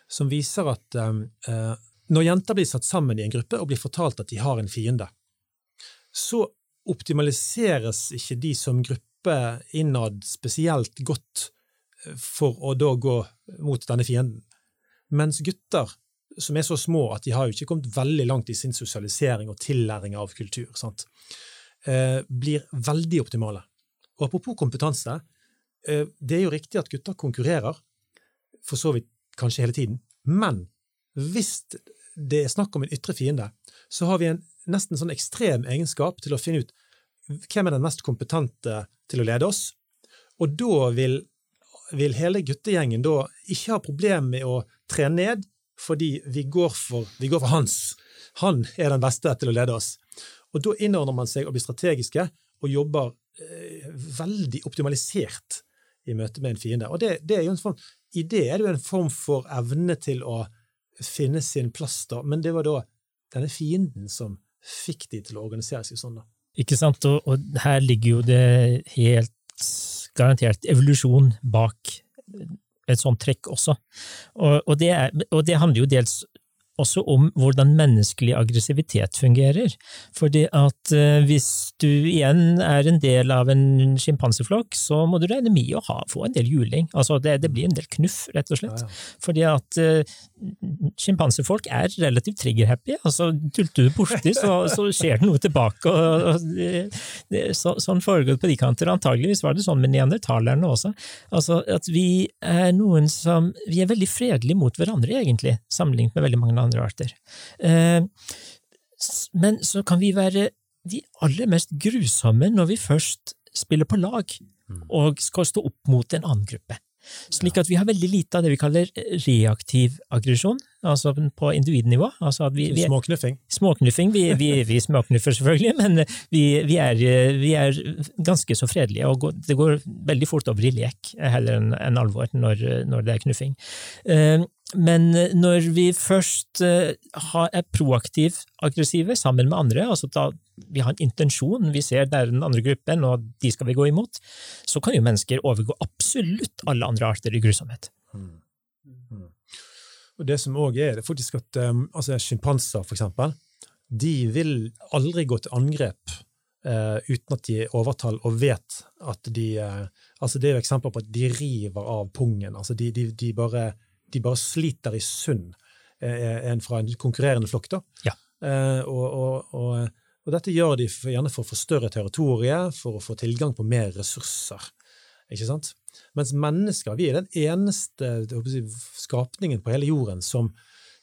som viser at eh, eh, når jenter blir satt sammen i en gruppe og blir fortalt at de har en fiende, så optimaliseres ikke de som gruppe jobbe innad spesielt godt eh, for å da gå mot denne fienden. Mens gutter, som er så små at de har jo ikke kommet veldig langt i sin sosialisering og tillæring av kultur, sant? Eh, blir veldig optimale. Og apropos kompetanse, eh, det er jo riktig at gutter konkurrerer, for så vidt kanskje hele tiden, men hvis det er snakk om en ytre fiende, så har vi en nesten sånn ekstrem egenskap til å finne ut hvem er den mest kompetente til å lede oss? Og da vil, vil hele guttegjengen da ikke ha problemer med å tre ned, fordi vi går, for, vi går for hans. Han er den beste til å lede oss. Og da innordner man seg og blir strategiske og jobber eh, veldig optimalisert i møte med en fiende. Og det, det er jo en form, I det er det jo en form for evne til å finne sin plass, da, men det var da denne fienden som fikk de til å organisere seg sånn. da. Ikke sant, og, og her ligger jo det helt garantert evolusjon bak et sånt trekk også. Og, og, det, er, og det handler jo dels også om hvordan menneskelig aggressivitet fungerer. Fordi at uh, hvis du igjen er en del av en sjimpanseflokk, så må du regne med å ha, få en del juling. Altså det, det, blir en del knuff, rett og slett. Ja, ja. Fordi at uh, er relativt trigger-happy. Altså, tulter du borti, så, så, skjer det noe tilbake. Og, og det, det, så, sånn foregår det på de kanter. Antageligvis var det sånn med neandertalerne også. Altså at vi er noen som Vi er veldig fredelige mot hverandre, egentlig, sammenlignet med veldig mange andre arter. Eh, men så kan vi være de aller mest grusomme når vi først spiller på lag mm. og skal stå opp mot en annen gruppe. Slik at vi har veldig lite av det vi kaller reaktiv aggresjon, altså på individnivå. Altså vi, vi er, småknuffing? Småknuffing. Vi, vi, vi småknuffer selvfølgelig, men vi, er, vi, er, ganske så fredelige, og det går veldig fort over i lek heller enn en alvor når, når, det er knuffing. Eh, men eh, når vi først eh, er proaktivt aggressive sammen med andre, altså da vi har en intensjon, vi ser det er den andre gruppen, og de skal vi gå imot, så kan jo mennesker overgå absolutt alle andre arter i grusomhet. Mm. Mm. Og Det som òg er, det er faktisk at um, altså sjimpanser, for eksempel, de vil aldri gå til angrep uh, uten at de er overtall og vet at de uh, altså Det er jo eksempler på at de river av pungen. altså De, de, de bare de bare sliter i sund eh, en fra en konkurrerende flokk. da. Ja. Eh, og, og, og, og, dette gjør de gjerne for å få større territorier, for å få tilgang på mer ressurser. Ikke sant? Mens mennesker vi er den eneste si, skapningen på hele jorden som,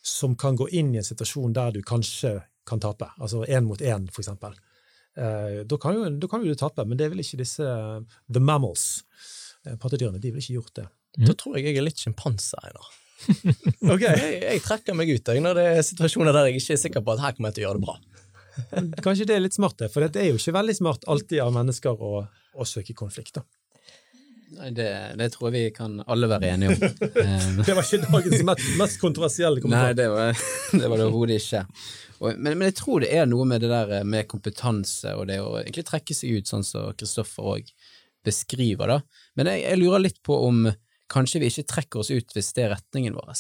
som kan gå inn i en situasjon der du kanskje kan tape, altså én mot én, for eksempel. Eh, da kan, jo, da kan jo du tape, men det vil ikke disse the mammals, pattedyrene, de vil ikke gjort det. Mm. Da tror jeg jeg er litt sjimpanse, Einar. okay. jeg, jeg, trekker meg ut jeg, når det er situasjoner der jeg ikke er sikker på at her kommer jeg til å gjøre det bra. Kanskje det er litt smart, for det er jo ikke veldig smart alltid av mennesker å, å søke konflikter. Nei, det, det, tror jeg vi kan alle være enige om. det var ikke dagens mest, mest kontroversielle kommentar. Nei, det var det var overhodet ikke. Og, men, men, jeg tror det er noe med det der med kompetanse og det å egentlig trekke seg ut, sånn som Kristoffer òg beskriver, da. Men jeg, jeg, lurer litt på om kanskje vi ikke trekker oss ut hvis det er retningen vår.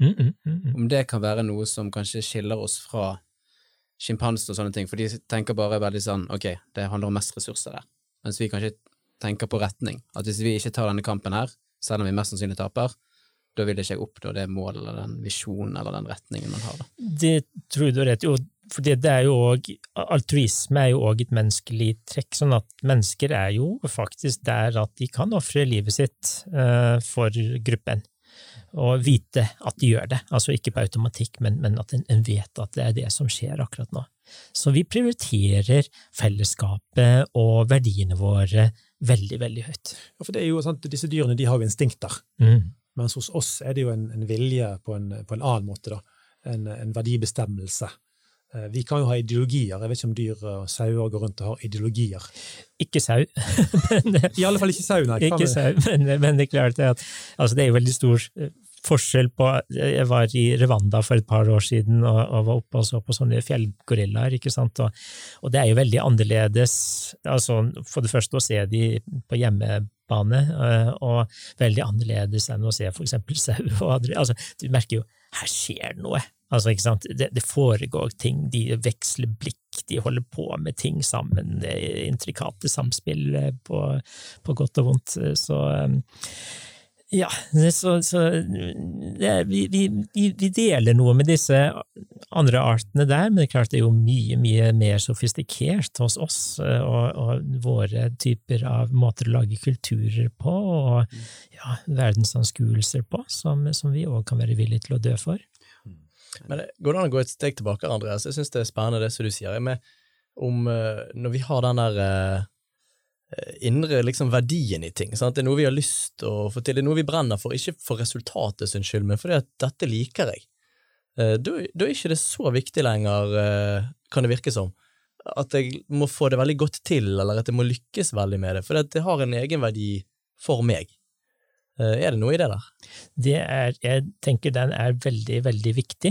Mm, mm, mm, mm. om det kan være noe som kanskje skiller oss fra sjimpanser og sånne ting, for de tenker bare veldig sånn ok, det handler om mest ressurser der, mens vi kanskje tenker på retning. At hvis vi ikke tar denne kampen her, selv om vi mest sannsynlig taper, da vil ikke jeg oppnå det målet eller den visjonen eller den retningen man har. Da. Det tror du rett i, for det er jo også, altruisme er jo òg et menneskelig trekk, sånn at mennesker er jo faktisk der at de kan ofre livet sitt uh, for gruppen. Og vite at de gjør det, altså ikke på automatikk, men, men at en, en vet at det er det som skjer akkurat nå. Så vi prioriterer fellesskapet og verdiene våre veldig, veldig høyt. Ja, for det er jo sant, Disse dyrene de har jo instinkter, mm. mens hos oss er det jo en, en vilje på en, på en, annen måte. da, En, en verdibestemmelse. Eh, vi kan jo ha ideologier. Jeg vet ikke om dyr og sauer går rundt og har ideologier. Ikke sau. men, I alle fall ikke sau, nei. Ikke sau, men, men, det er klart at altså det er jo veldig stor eh, forskjell på Jeg var i Rwanda for et par år siden og, og var oppe og så på sånne fjellgorillaer, ikke sant, og, og, det er jo veldig annerledes, altså for det første å se de på hjemmebane, eh, og veldig annerledes enn å se for eksempel sau og andre, altså du merker jo, her skjer noe. Altså, ikke sant? Det, det, foregår ting, de veksler blikk, de holder på med ting sammen, intrikate samspill på, på godt og vondt. Så ja, så, så det, vi, vi, vi, deler noe med disse andre artene der, men det er klart det er jo mye, mye mer sofistikert hos oss eh, og, og våre typer av måter å lage kulturer på, og ja, verdensanskuelser på, som, som vi òg kan være villige til å dø for. Men Går det an å gå et steg tilbake, Andreas? Jeg syns det er spennende det som du sier. Med, om, eh, når vi har den der eh, Eh, indre liksom, verdien i ting. Sant? Det er noe vi har lyst til å få til, det er noe vi brenner for, ikke for resultatet sin skyld, men fordi at dette liker jeg. Eh, da, da er ikke det så viktig lenger, eh, kan det virke som, at jeg må få det veldig godt til, eller at jeg må lykkes veldig med det, for det har en egenverdi for meg. Er det noe i det der? Det er, jeg tenker den er veldig, veldig viktig.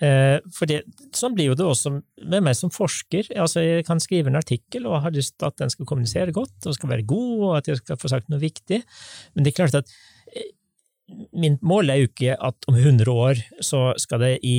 Eh, for det, sånn blir jo det også med meg som forsker. Altså, jeg kan skrive en artikkel og har lyst til at den skal kommunisere godt og skal være god, og at jeg skal få sagt noe viktig, men det er klart at eh, min mål er jo ikke at om 100 år så skal det i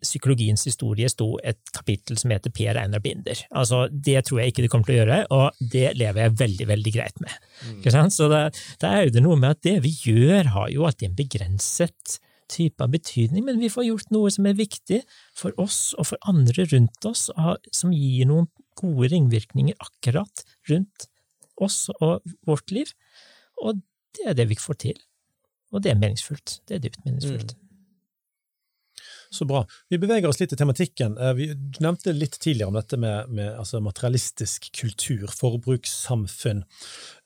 psykologiens historie stå et kapittel som heter Per Einar Binder. Altså, det tror jeg ikke det kommer til å gjøre, og det lever jeg veldig, veldig greit med. Mm. Så da er det noe med at det vi gjør, har jo alltid en begrenset type av betydning, men vi får gjort noe som er viktig for oss og for andre rundt oss, som gir noen gode ringvirkninger akkurat rundt oss og vårt liv. Og det er det vi får til. Og det er meningsfullt. Det er dypt meningsfullt. Mm. Så bra. Vi beveger oss litt i tematikken. Eh, du nevnte litt tidligere om dette med, med altså materialistisk kultur, forbrukssamfunn.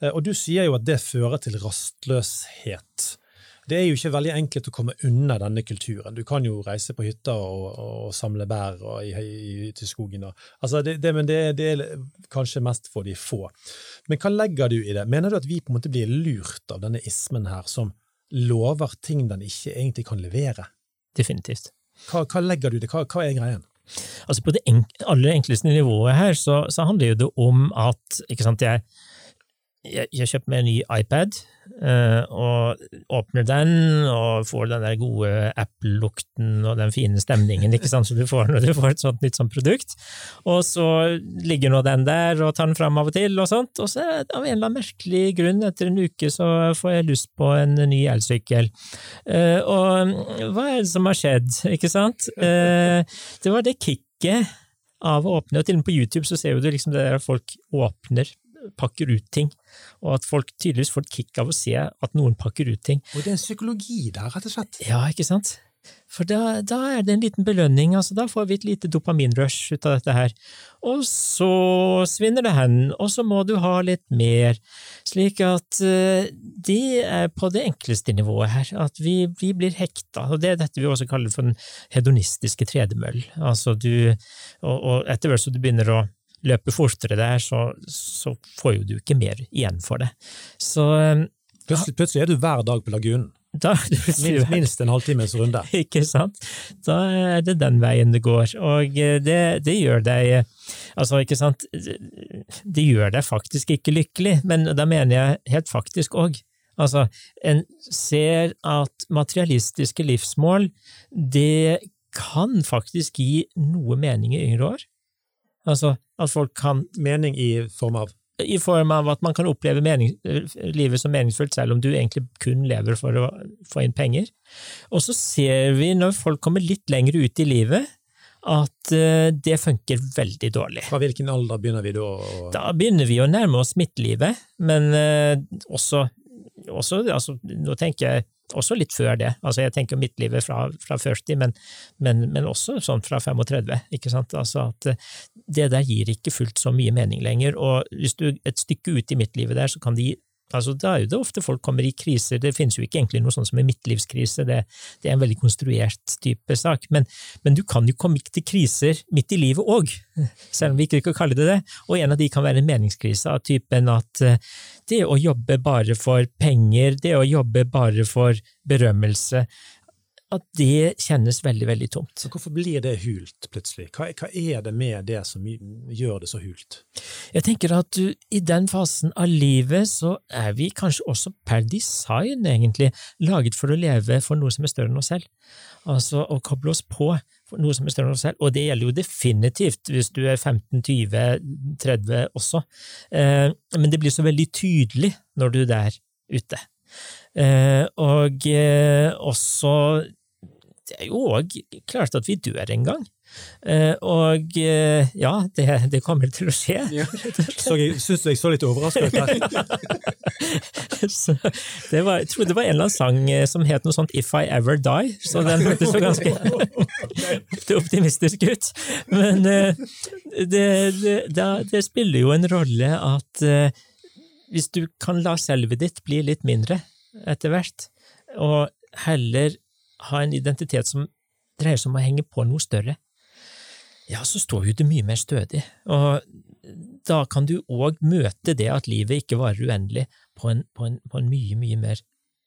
Eh, og du sier jo at det fører til rastløshet det er jo ikke veldig enkelt å komme unna denne kulturen. Du kan jo reise på hytta og, og samle bær og, i, i, til skogen. Og, altså det, det, men det, det, er kanskje mest for de få. Men hva legger du i det? Mener du at vi på en måte blir lurt av denne ismen her, som lover ting den ikke egentlig kan levere? Definitivt. Hva, hva legger du i det? Hva, hva er greien? Altså På det aller enkleste nivået her så, så handler det om at sant, jeg jeg, jeg kjøpte meg en ny iPad, uh, og åpner den og får den der gode Apple-lukten og den fine stemningen ikke sant, som du får når du får et sånt nytt sånt produkt. Og så ligger nå den der og tar den fram av og til, og sånt, og så av en eller annen merkelig grunn, etter en uke, så får jeg lyst på en ny elsykkel. Uh, og hva er det som har skjedd, ikke sant? Uh, det var det kicket av å åpne, og til og med på YouTube så ser du liksom det der folk åpner pakker ut ting, og at folk tydeligvis får et kick av å se at noen pakker ut ting. Og det er en psykologi der, rett og slett? Ja, ikke sant? For da, da, er det en liten belønning, altså da får vi et lite dopaminrush ut av dette her. Og så svinner det hen, og så må du ha litt mer, slik at uh, det er på det enkleste nivået her, at vi, vi, blir hekta, og det er dette vi også kaller for den hedonistiske tredemøll. Altså du, og, og etter hvert som du begynner å løpe fortere der, så, så, får jo du ikke mer igjen for det. Så um, Plutselig, plutselig er du hver dag på Lagunen. Da, minst, minst, en halvtimes runde. Ikke sant? Da er det den veien det går, og eh, det, det, gjør deg Altså, ikke sant, det gjør deg faktisk ikke lykkelig, men da mener jeg helt faktisk òg. Altså, en ser at materialistiske livsmål, det kan faktisk gi noe mening i yngre år. Altså, at folk kan Mening i form av? i form av at man kan oppleve mening, livet som meningsfullt selv om du egentlig kun lever for å få inn penger. Og så ser vi når folk kommer litt lenger ut i livet, at uh, det funker veldig dårlig. Fra hvilken alder begynner vi da? Da begynner vi å nærme oss midtlivet, men uh, også, også altså, Nå tenker jeg også litt før det. Altså, jeg tenker midtlivet fra, fra 40, men, men, men, også sånn fra 35. ikke sant? Altså at eh, det der gir ikke fullt så mye mening lenger, og hvis du et stykke ut i midtlivet der, så kan det gi Altså, da er jo det ofte folk kommer i kriser, det finnes jo ikke egentlig noe sånt som en midtlivskrise, det, det, er en veldig konstruert type sak, men, men, du kan jo komme til kriser midt i livet òg, selv om vi ikke kan kalle det det, og en av de kan være en meningskrise av typen at eh, det å jobbe bare for penger, det å jobbe bare for berømmelse, at det kjennes veldig, veldig tomt. Så hvorfor blir det hult plutselig? Hva, hva, er det med det som gjør det så hult? Jeg tenker at du, i den fasen av livet så er vi kanskje også per design egentlig laget for å leve for noe som er større enn oss selv. Altså å koble oss på for noe som er større enn oss selv, og det gjelder jo definitivt hvis du er 15, 20, 30 også, eh, men det blir så veldig tydelig når du er der ute. Eh, og eh, også det er jo òg klart at vi dør en gang. Uh, og uh, ja, det, det, kommer til å skje. Ja. så jeg syns jeg så litt overraska ut her. jeg tror det var en eller annen sang eh, som het noe sånt If I Ever Die, så den hørtes så ganske optimistisk ut. Men uh, det, det, det, spiller jo en rolle at hvis du kan la selvet ditt bli litt mindre etter hvert, og heller ha en identitet som dreier seg om å henge på noe større, ja, så står jo det mye mer stødig. Og da kan du òg møte det at livet ikke varer uendelig, på en, på en, på en mye, mye mer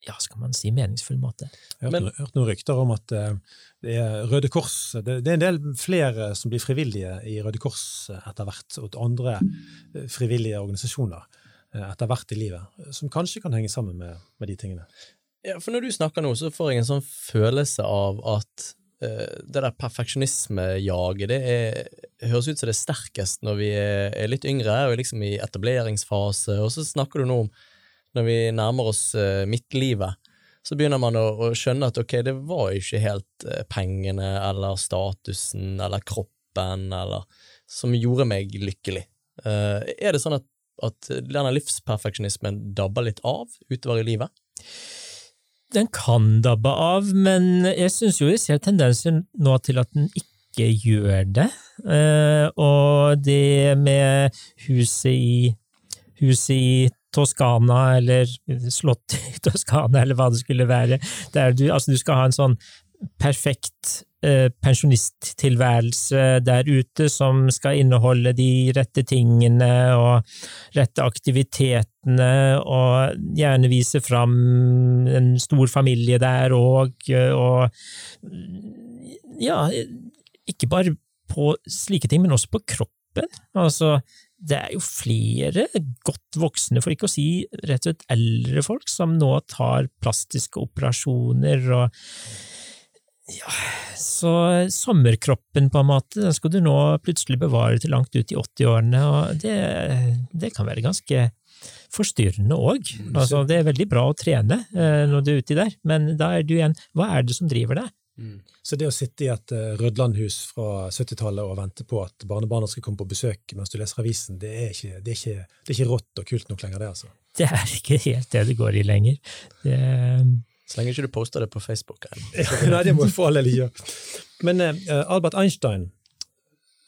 ja, skal man si, meningsfull måte. Jeg har hørt, noen rykter om at uh, det er Røde Kors det, det, er en del flere som blir frivillige i Røde Kors etter hvert, og andre uh, frivillige organisasjoner etter hvert i livet, som kanskje kan henge sammen med, med de tingene. Ja, for når du snakker nå, så får jeg en sånn følelse av at uh, det der perfeksjonismejaget, det er, høres ut som det er sterkest når vi er, er, litt yngre og er liksom i etableringsfase, og så snakker du nå om når vi nærmer oss uh, midtlivet, så begynner man å, å, skjønne at ok, det var ikke helt uh, pengene eller statusen eller kroppen eller som gjorde meg lykkelig. er det sånn at, at denne livsperfeksjonismen dabber litt av utover i livet? Den kan dabbe av, men jeg syns jo jeg ser tendenser nå til at den ikke gjør det. Uh, og det med huset i, huset i Toskana, eller slottet i Toskana, eller hva det skulle være, der du, altså du skal ha en sånn perfekt eh, pensjonisttilværelse der ute som skal inneholde de rette tingene og rette aktivitetene, og gjerne vise fram en stor familie der òg, og ja, ikke bare på slike ting, men også på kroppen. Altså, det er jo flere godt voksne, for ikke å si rett og slett eldre folk, som nå tar plastiske operasjoner og ja, så sommerkroppen, på en måte, den skal du nå plutselig bevare til langt ut i 80-årene, og det, det, kan være ganske forstyrrende òg. Mm, altså, det er veldig bra å trene eh, når du er uti der, men da er du igjen Hva er det som driver deg? Mm. Så det å sitte i et uh, Rødlandhus fra 70-tallet og vente på at barnebarna skal komme på besøk mens du leser avisen, det er ikke, det er ikke, det er ikke rått og kult nok lenger, det, altså? Det er ikke helt det det går i lenger. Det, Så lenge ikke du poster det på Facebook. Nei, det må for all del gjøre. Men eh, Albert Einstein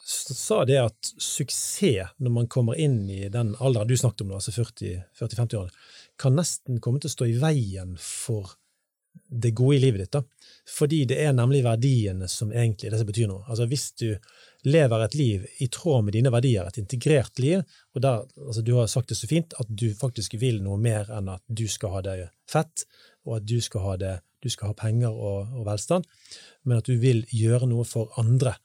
sa det at suksess når man kommer inn i den alderen du snakket om, altså 40-50-årene, kan nesten komme til å stå i veien for det gode i livet ditt. da. Fordi det er nemlig verdiene som egentlig det som betyr noe. Altså Hvis du lever et liv i tråd med dine verdier, et integrert liv, og der, altså du har sagt det så fint, at du faktisk vil noe mer enn at du skal ha det fett, og at du skal ha, det, du skal ha penger og, og, velstand, men at du vil gjøre noe for andre,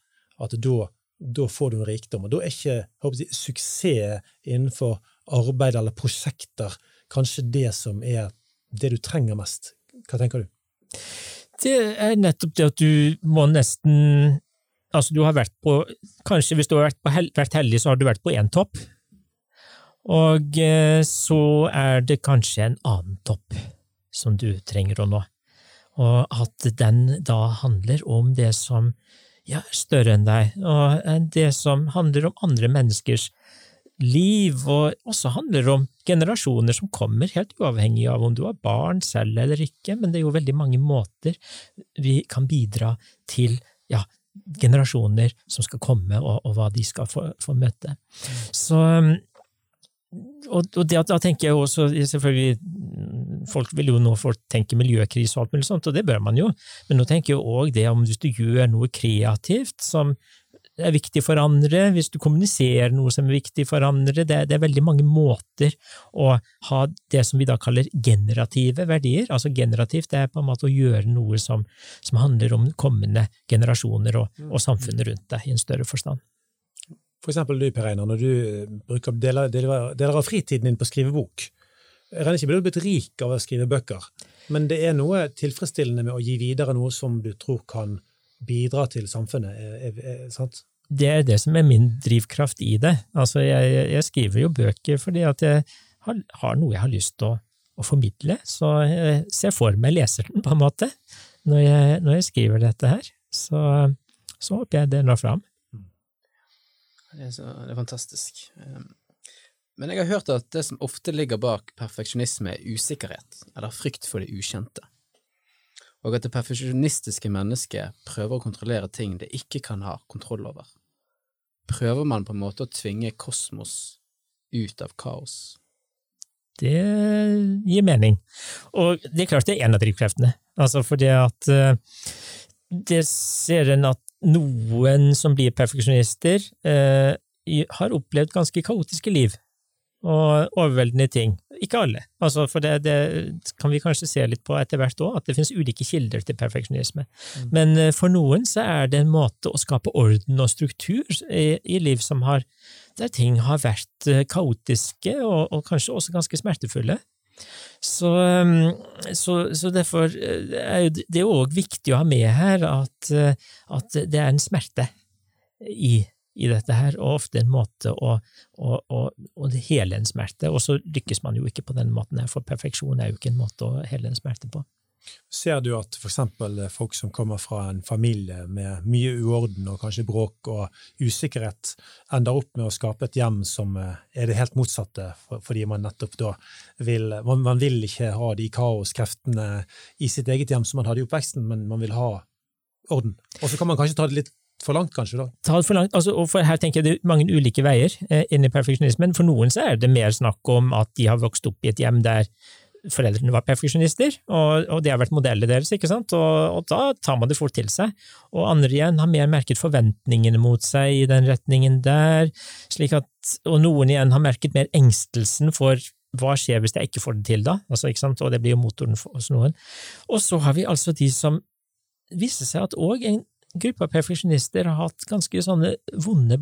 at da, da får du en rikdom. Og da er ikke jeg, suksess innenfor arbeid eller prosjekter kanskje det som er det du trenger mest. Hva tenker du? Det er nettopp det at du må nesten Altså, du har vært på Kanskje hvis du har vært, på, vært heldig, så har du vært på én topp. Og eh, så er det kanskje en annen topp som du trenger å nå. Og at den da handler om det som ja, er større enn deg, og det som handler om andre menneskers liv, og også handler om generasjoner som kommer, helt uavhengig av om du har barn selv eller ikke, men det er jo veldig mange måter vi kan bidra til ja, generasjoner som skal komme, og, og hva de skal få, få møte. Så og, og det, da tenker jeg også selvfølgelig Folk vil jo nå folk tenke miljøkrise og alt mulig sånt, og det bør man jo, men nå tenker jeg òg det om hvis du gjør noe kreativt som er viktig for andre, hvis du kommuniserer noe som er viktig for andre. Det, det, er veldig mange måter å ha det som vi da kaller generative verdier. Altså generativt det er på en måte å gjøre noe som, som handler om kommende generasjoner og, og, samfunnet rundt deg i en større forstand. For eksempel du, Per Einar, når du bruker deler, deler, deler av fritiden din på å skrive bok. Jeg regner ikke med du har blitt rik av å skrive bøker, men det er noe tilfredsstillende med å gi videre noe som du tror kan bidra til samfunnet. Er, er, er, sant? Det er det som er min drivkraft i det. Altså, jeg, jeg skriver jo bøker fordi at jeg har, har noe jeg har lyst til å, å, formidle, så jeg ser for meg leseren, på en måte, når jeg, når jeg skriver dette her. Så, så, håper jeg det når fram. Det er, så, det er fantastisk. Ehm, men jeg har hørt at det som ofte ligger bak perfeksjonisme, er usikkerhet, eller frykt for det ukjente og at det perfeksjonistiske mennesket prøver å kontrollere ting det ikke kan ha kontroll over. Prøver man på en måte å tvinge kosmos ut av kaos? Det gir mening. Og det er klart det er en av drivkreftene. Altså fordi at uh, det ser en at noen som blir perfeksjonister, eh, har opplevd ganske kaotiske liv og overveldende ting. Ikke alle, altså, for det, det, kan vi kanskje se litt på etter hvert òg, at det finnes ulike kilder til perfeksjonisme. Mm. Men uh, for noen så er det en måte å skape orden og struktur i, i liv som har, der ting har vært uh, kaotiske og, og, kanskje også ganske smertefulle. Så, um, så, så derfor eh, er det òg viktig å ha med her at, at det er en smerte i i dette her, og ofte en måte å, å, å, å hele en smerte. Og så lykkes man jo ikke på den måten her, for perfeksjon er jo ikke en måte å hele en smerte på. Ser du at f.eks. folk som kommer fra en familie med mye uorden og kanskje bråk og usikkerhet, ender opp med å skape et hjem som eh, er det helt motsatte, fordi man nettopp da vil Man, vil ikke ha de kaoskreftene i sitt eget hjem som man hadde i oppveksten, men man vil ha orden. Og så kan man kanskje ta det litt for langt, kanskje? da? Ta det for langt, altså, og for Her tenker jeg det er mange ulike veier eh, inn i perfeksjonismen. For noen så er det mer snakk om at de har vokst opp i et hjem der foreldrene var perfeksjonister, og, og det har vært modellet deres, ikke sant? Og, og, da tar man det fort til seg. Og andre igjen har mer merket forventningene mot seg i den retningen der, slik at, og noen igjen har merket mer engstelsen for hva skjer hvis jeg ikke får det til, da? Altså, ikke sant? Og det blir jo motoren hos noen. Og så har vi altså de som viser seg at òg en gruppe av perfeksjonister har hatt ganske sånne vonde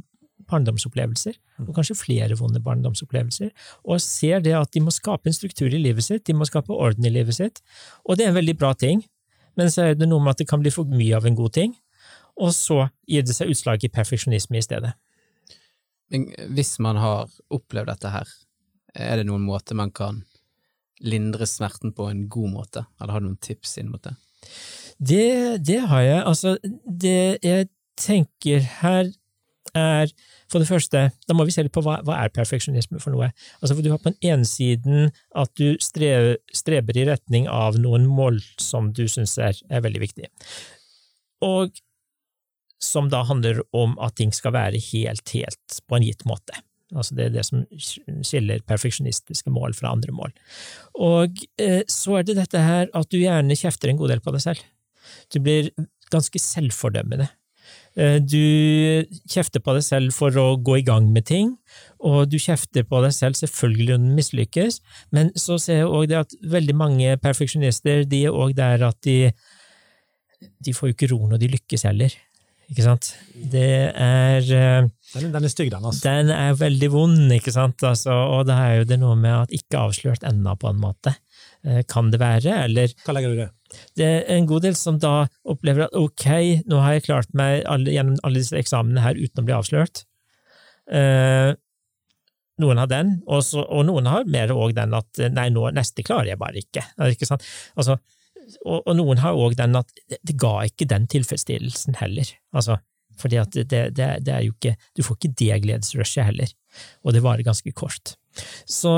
barndomsopplevelser, og kanskje flere vonde barndomsopplevelser, og ser det at de må skape en struktur i livet sitt, de må skape orden i livet sitt, og det er en veldig bra ting, men så er det noe med at det kan bli for mye av en god ting, og så gir det seg utslag i perfeksjonisme i stedet. Men hvis man har opplevd dette her, er det noen måte man kan lindre smerten på en god måte, eller har du noen tips inn mot det? Det, det har jeg. Altså, det jeg tenker her, er for det første, da må vi se litt på hva, hva er perfeksjonisme for noe. Altså, for Du har på den ene siden at du strever, streber i retning av noen mål som du syns er, er veldig viktige, og som da handler om at ting skal være helt, helt på en gitt måte. Altså det er det som skiller perfeksjonistiske mål fra andre mål. Og eh, så er det dette her at du gjerne kjefter en god del på deg selv. Du blir ganske selvfordømmende. Eh, du kjefter på deg selv for å gå i gang med ting, og du kjefter på deg selv selvfølgelig om du mislykkes, men så ser jeg òg det at veldig mange perfeksjonister de er òg der at de, de får jo ikke ro når de lykkes heller. Ikke sant? Det er eh, Den, den er stygg, den. altså. Den er veldig vond, ikke sant? Altså, og det er jo det noe med at ikke avslørt ennå, på en måte. Eh, kan det være, eller Hva legger du i det? Det er en god del som da opplever at ok, nå har jeg klart meg alle, gjennom alle disse eksamene her uten å bli avslørt. Eh, noen har den, og, så, og noen har mer òg den at nei, nå, neste klarer jeg bare ikke. Det ikke? Altså, og, og, noen har òg den at det, det, ga ikke den tilfredsstillelsen heller. Altså, fordi at det, det, det er jo ikke Du får ikke det gledesrushet heller, og det varer ganske kort. Så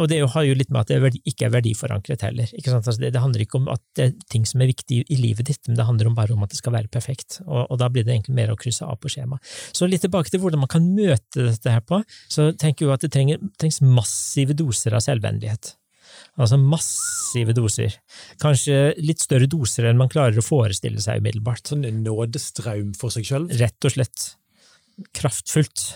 og det har jo litt med at det ikke er verdiforankret heller. Altså det, det, handler ikke om at det er ting som er viktig i livet ditt, men det handler om bare om at det skal være perfekt. Og, og da blir det egentlig mer å krysse av på skjema. Så litt tilbake til hvordan man kan møte dette her på, så tenker jeg at det trenger, trengs massive doser av selvvennlighet. Altså massive doser. Kanskje litt større doser enn man klarer å forestille seg umiddelbart. Sånn en nådestraum for seg sjøl? Rett og slett. Kraftfullt.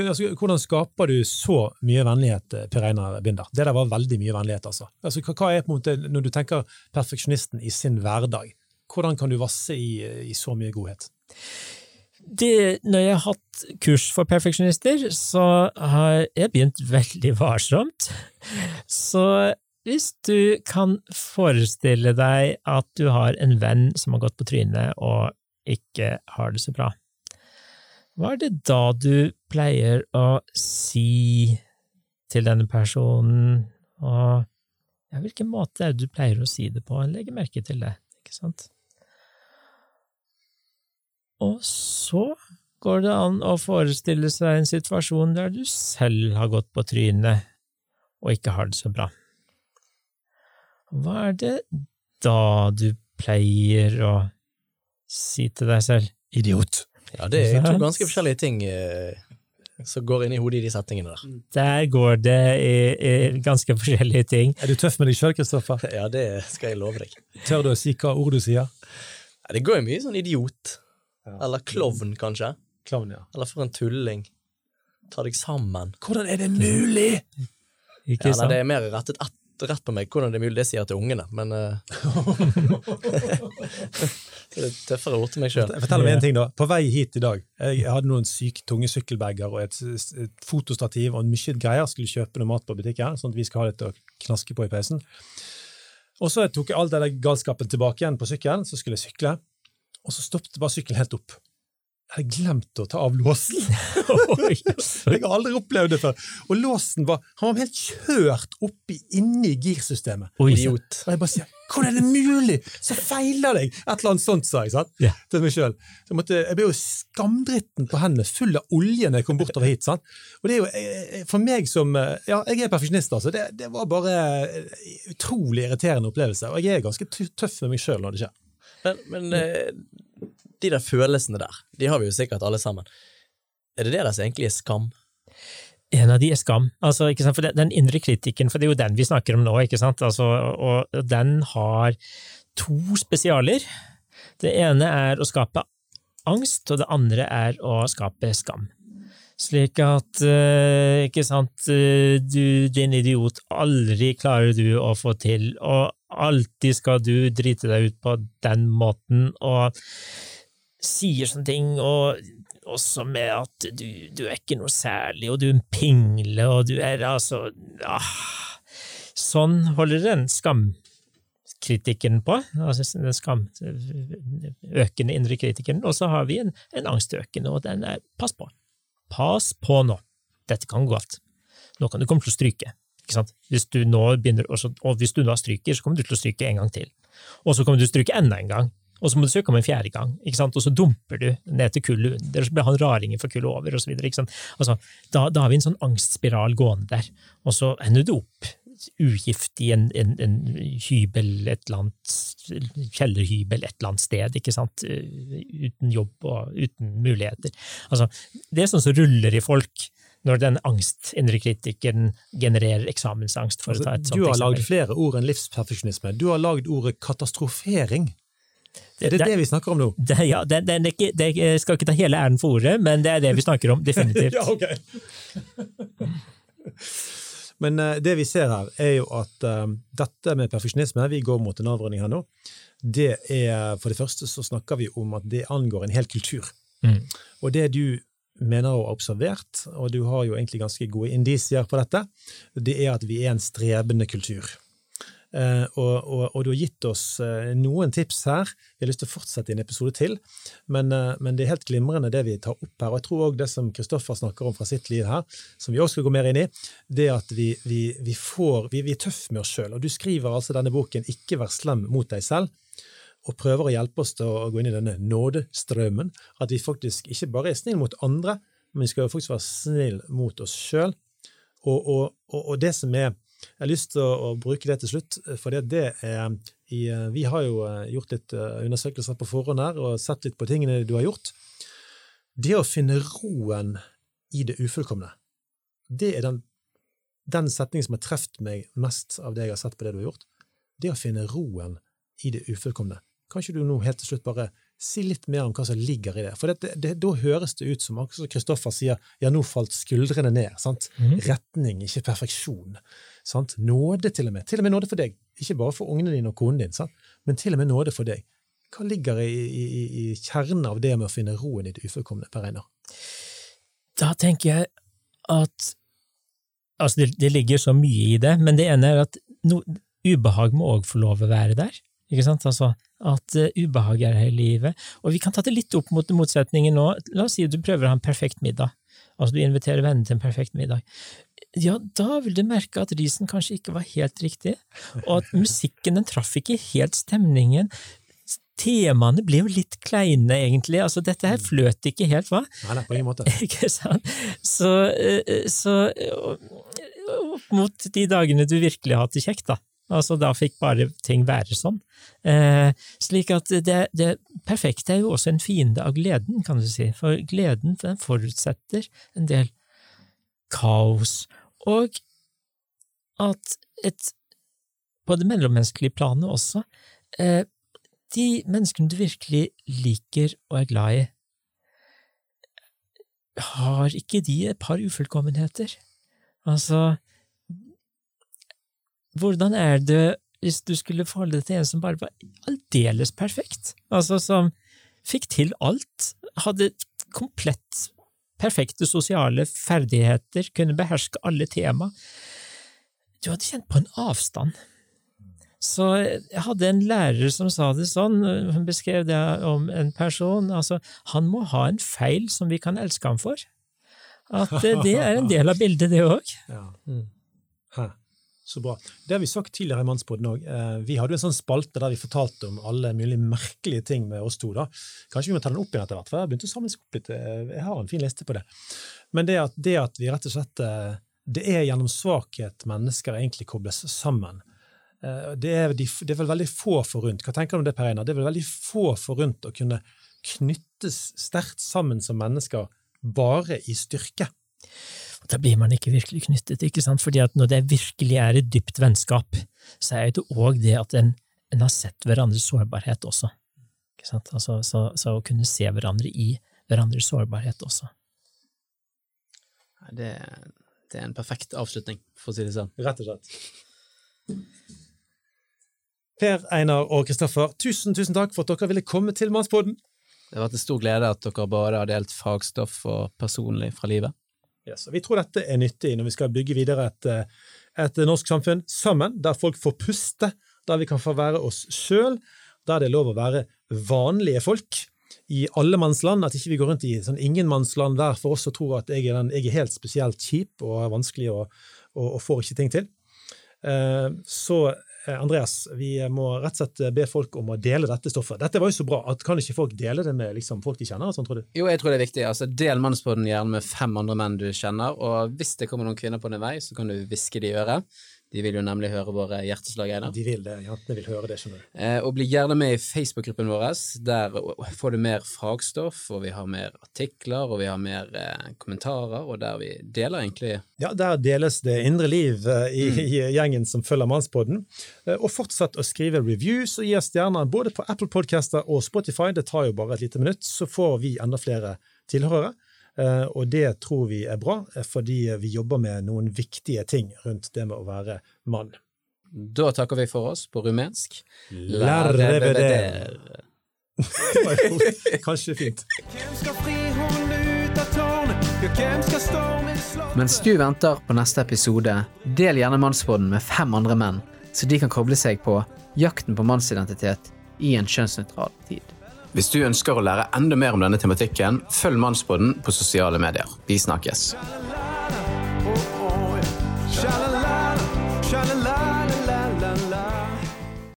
Altså, hvordan skaper du så mye vennlighet, eh, Per Einar Binder? Det der var veldig mye vennlighet, altså. altså hva er på en måte, Når du tenker perfeksjonisten i sin hverdag, hvordan kan du vasse i, i så mye godhet? Det, når jeg har hatt kurs for perfeksjonister, så har jeg begynt veldig varsomt. Så hvis du kan forestille deg at du har en venn som har gått på trynet og ikke har det så bra, hva er det da du pleier å si til denne personen, og ja, hvilken måte er det du pleier å si det på? Legg merke til det, ikke sant? Og så går det an å forestille seg en situasjon der du selv har gått på trynet og ikke har det så bra. Hva er det da du pleier å si til deg selv? Idiot. Ja, det er to ganske forskjellige ting eh, som går inn i hodet i de settingene der. Der går det i, i ganske forskjellige ting. Er du tøff med deg sjøl, Kristoffer? Ja, det skal jeg love deg. Tør du å si hva ord du sier? Ja, det går jo mye sånn idiot. Eller klovn, kanskje. Klovn, ja. Eller for en tulling. Ta deg sammen. Hvordan er det mulig?! Ikke Ja, nei, sant? det er mer rettet rett på meg hvordan det er mulig det sier jeg til ungene, men er tøffere ord til meg sjøl. Fortell meg en ting da. På vei hit i dag, jeg hadde noen syke tunge sykkelbager og et, et fotostativ og mye greier. Skulle kjøpe noe mat på butikken, sånn at vi skal ha litt å knaske på i peisen. Og så tok jeg all den galskapen tilbake igjen på sykkelen, så skulle jeg sykle. Og så stoppet bare sykkelen helt opp. Jeg hadde glemt å ta av låsen. Jeg har aldri opplevd det før. Og låsen var, han var helt kjørt oppi inni girsystemet. Oi, Idiot. Og jeg bare sier 'hvordan er det mulig?' Så feiler deg! Et eller annet sånt, sa jeg sant? Yeah. til meg sjøl. Jeg, måtte- jeg ble jo skamdritten på hendene, full av olje når jeg kom bortover hit. sant? Og det er jo, eh, For meg som eh, Ja, jeg er perfeksjonist, altså. Det, det var bare eh, utrolig irriterende opplevelse. Og jeg er ganske tøff med meg sjøl når det skjer. Men, men eh, de der følelsene der, de har vi jo sikkert alle sammen. Er det det deres er skam? En av de er skam. Altså, ikke sant? For den, indre kritikken, for det er jo den vi snakker om nå, ikke? Altså, og den har to spesialer. Det ene er å skape angst, og det andre er å skape skam. Slik at, eh, ikke sant, eh, du din idiot, aldri klarer du å få til, og alltid skal du drite deg ut på den måten, og sier sånne ting, og også med at du, du er ikke noe særlig, og du er en pingle, og du er altså ah. Sånn holder den skamkritikken på, altså den skam, økende indre kritikeren, og så har vi en, en angstøkende, og den er pass på. Pass på nå. Dette kan gå galt. Nå kan du komme til å stryke. Hvis du nå begynner, og hvis du da stryker, så kommer du til å stryke en gang til. Og så kommer du til å stryke enda en gang. Og så må du søke om en fjerde gang, og så dumper du ned til kullet under, og så blir han raringen for kullet over, osv. Altså, da, da har vi en sånn angstspiral gående der, og så ender du opp ugift i en, en, en, hybel, et eller annet kjellerhybel et eller annet sted, ikke sant, uten jobb og uten muligheter. Altså, det er sånn som ruller i folk når den angst, indre kritikeren, genererer eksamensangst. for altså, å ta et sånt Du har lagd flere ord enn livsperfeksjonisme. Du har lagd ordet katastrofering. Er det Det- det vi snakker om nå? Det, ja, det, det, det, det jeg skal ikke ta hele æren for ordet, men det er det vi snakker om, definitivt. Ja, ok. Men uh, det vi ser her, er jo at uh, dette med perfeksjonisme, vi går mot en avrunding her nå, det er For det første så snakker vi om at det angår en hel kultur. Mm. Og det du mener å ha observert, og du har jo egentlig ganske gode indisier på dette, det er at vi er en strebende kultur. Eh, og, og, og du har gitt oss eh, noen tips her. Vi har lyst til å fortsette i en episode til, men, eh, men det er helt glimrende det vi tar opp her. Og jeg tror òg det som Kristoffer snakker om fra sitt liv her, som vi også skal gå mer inn i, det at vi, vi, vi får, vi, er tøffe med oss sjøl. Og du skriver altså denne boken 'Ikke vær slem mot deg selv', og prøver å hjelpe oss til å gå inn i denne nådestrømmen. At vi faktisk ikke bare er snille mot andre, men vi skal faktisk være snille mot oss sjøl. Og, og, og det som er Jeg har lyst til å, bruke det til slutt, for det, det er i, Vi har jo eh, gjort litt eh, undersøkelser på forhånd her, og sett litt på tingene du har gjort. Det å finne roen i det ufullkomne, det er den, den setningen som har truffet meg mest av det jeg har sett på det du har gjort. Det å finne roen i det ufullkomne. Kan ikke du nå helt til slutt bare si litt mer om hva som ligger i det? For det, det, da høres det ut som, Kristoffer sier, ja, nå falt skuldrene ned. sant? Mhm. Retning, ikke perfeksjon. Sant? Nåde, til og med. Til og med nåde for deg. Ikke bare for ungene dine og konen din, sant? men til og med nåde for deg. Hva ligger i, i, i, kjernen av det med å finne roen i det ufullkomne, Per Einar? Da tenker jeg at Altså, det, det ligger så mye i det, men det ene er at no, ubehag må òg få lov å være der. Ikke sant? Altså, at uh, ubehag er her i livet. Og vi kan ta det litt opp mot motsetningen nå. La oss si at du prøver å ha en perfekt middag. Altså, du inviterer vennene til en perfekt middag. Ja, da vil du merke at risen kanskje ikke var helt riktig, og at musikken den traff ikke helt stemningen. Temaene ble jo litt kleine, egentlig. Altså, dette her fløt ikke helt, hva? Nei, nei, på ingen måte. Ikke sant? Så, eh, så eh, opp mot de dagene du virkelig har hatt det kjekt, da. Altså, da fikk bare ting være sånn. Eh, slik at det, det perfekte er jo også en fiende av gleden, kan du si. For gleden den forutsetter en del kaos, og at et På det mellommenneskelige planet også. Eh, de menneskene du virkelig liker og er glad i, har ikke de et par ufullkommenheter? Altså, hvordan er det hvis du skulle forholde deg til en som bare var aldeles perfekt? Altså, som fikk til alt, hadde komplett perfekte sosiale ferdigheter, kunne beherske alle tema. Du hadde kjent på en avstand. Så jeg hadde en lærer som sa det sånn, hun beskrev det om en person, altså han må ha en feil som vi kan elske ham for. At eh, det er en del av bildet, det òg. Ja. Hæ. Så bra. Det har vi sagt tidligere i Mannspodden òg. Vi hadde jo en sånn spalte der vi fortalte om alle mulige merkelige ting med oss to. da. Kanskje vi må ta den opp igjen etter hvert, for jeg har begynt å samle opp litt. eh, Jeg har en fin liste på det. Men det at, det at vi rett og slett eh, Det er gjennom svakhet mennesker egentlig kobles sammen. Eh, Det er, de, det er vel veldig få forunt. Hva tenker du om det, Per Einar? Det er vel veldig få forunt å kunne knyttes sterkt sammen som mennesker bare i styrke. Da blir man ikke virkelig knyttet, ikke sant? Fordi at når det virkelig er et dypt vennskap, så er det òg det at en, en har sett hverandres sårbarhet også. Ikke sant? Altså, så, så å kunne se hverandre i hverandres sårbarhet også. Det, det er en perfekt avslutning, for å si det sånn. Rett og slett. Per Einar og Kristoffer, tusen tusen takk for at dere ville komme til Mannspodden. Det har vært en stor glede at dere både har delt fagstoff og personlig fra livet. Yes, vi tror dette er nyttig når vi skal bygge videre et, eh, et norsk samfunn sammen, der folk får puste, der vi kan få være oss sjøl, der det er lov å være vanlige folk i allemannsland, at ikke vi går rundt i sånn ingenmannsland hver for oss og tror at jeg er, den, jeg er helt spesielt kjip og er vanskelig og, og, og får ikke ting til. Eh, Så Andreas, vi må rett og slett be folk om å dele dette stoffet. Dette var jo så bra. at Kan ikke folk dele det med liksom, folk de kjenner? Sånn, tror du? Jo, jeg tror det er viktig. Altså, del Mannspodden gjerne med fem andre menn du kjenner, og hvis det kommer noen kvinner på din vei, så kan du hviske det i øret. De vil jo nemlig høre våre hjerteslag, Einar. De vil det. Jentene vil høre det, skjønner du. Eh, og bli gjerne med i Facebook-gruppen vår. Der får du mer fagstoff, og vi har mer artikler, og vi har mer eh, kommentarer, og der vi deler egentlig Ja, der deles det indre liv eh, i, i gjengen som følger Mannspodden. Eh, og fortsett å skrive reviews og gi oss stjerner både på Apple Podcaster og Spotify. Det tar jo bare et lite minutt, så får vi enda flere tilhørere. Eh, Og det tror vi er bra, eh, fordi vi jobber med noen viktige ting rundt det med å være mann. Da takker vi for oss på rumensk. Lærreveder. Kanskje fint. Mens du venter på neste episode, del gjerne Mannsbåten med fem andre menn, så de kan koble seg på jakten på mannsidentitet i en kjønnsnøytral tid. Hvis du ønsker å lære enda mer om denne tematikken, følg Mannspodden på sosiale medier. Vi snakkes.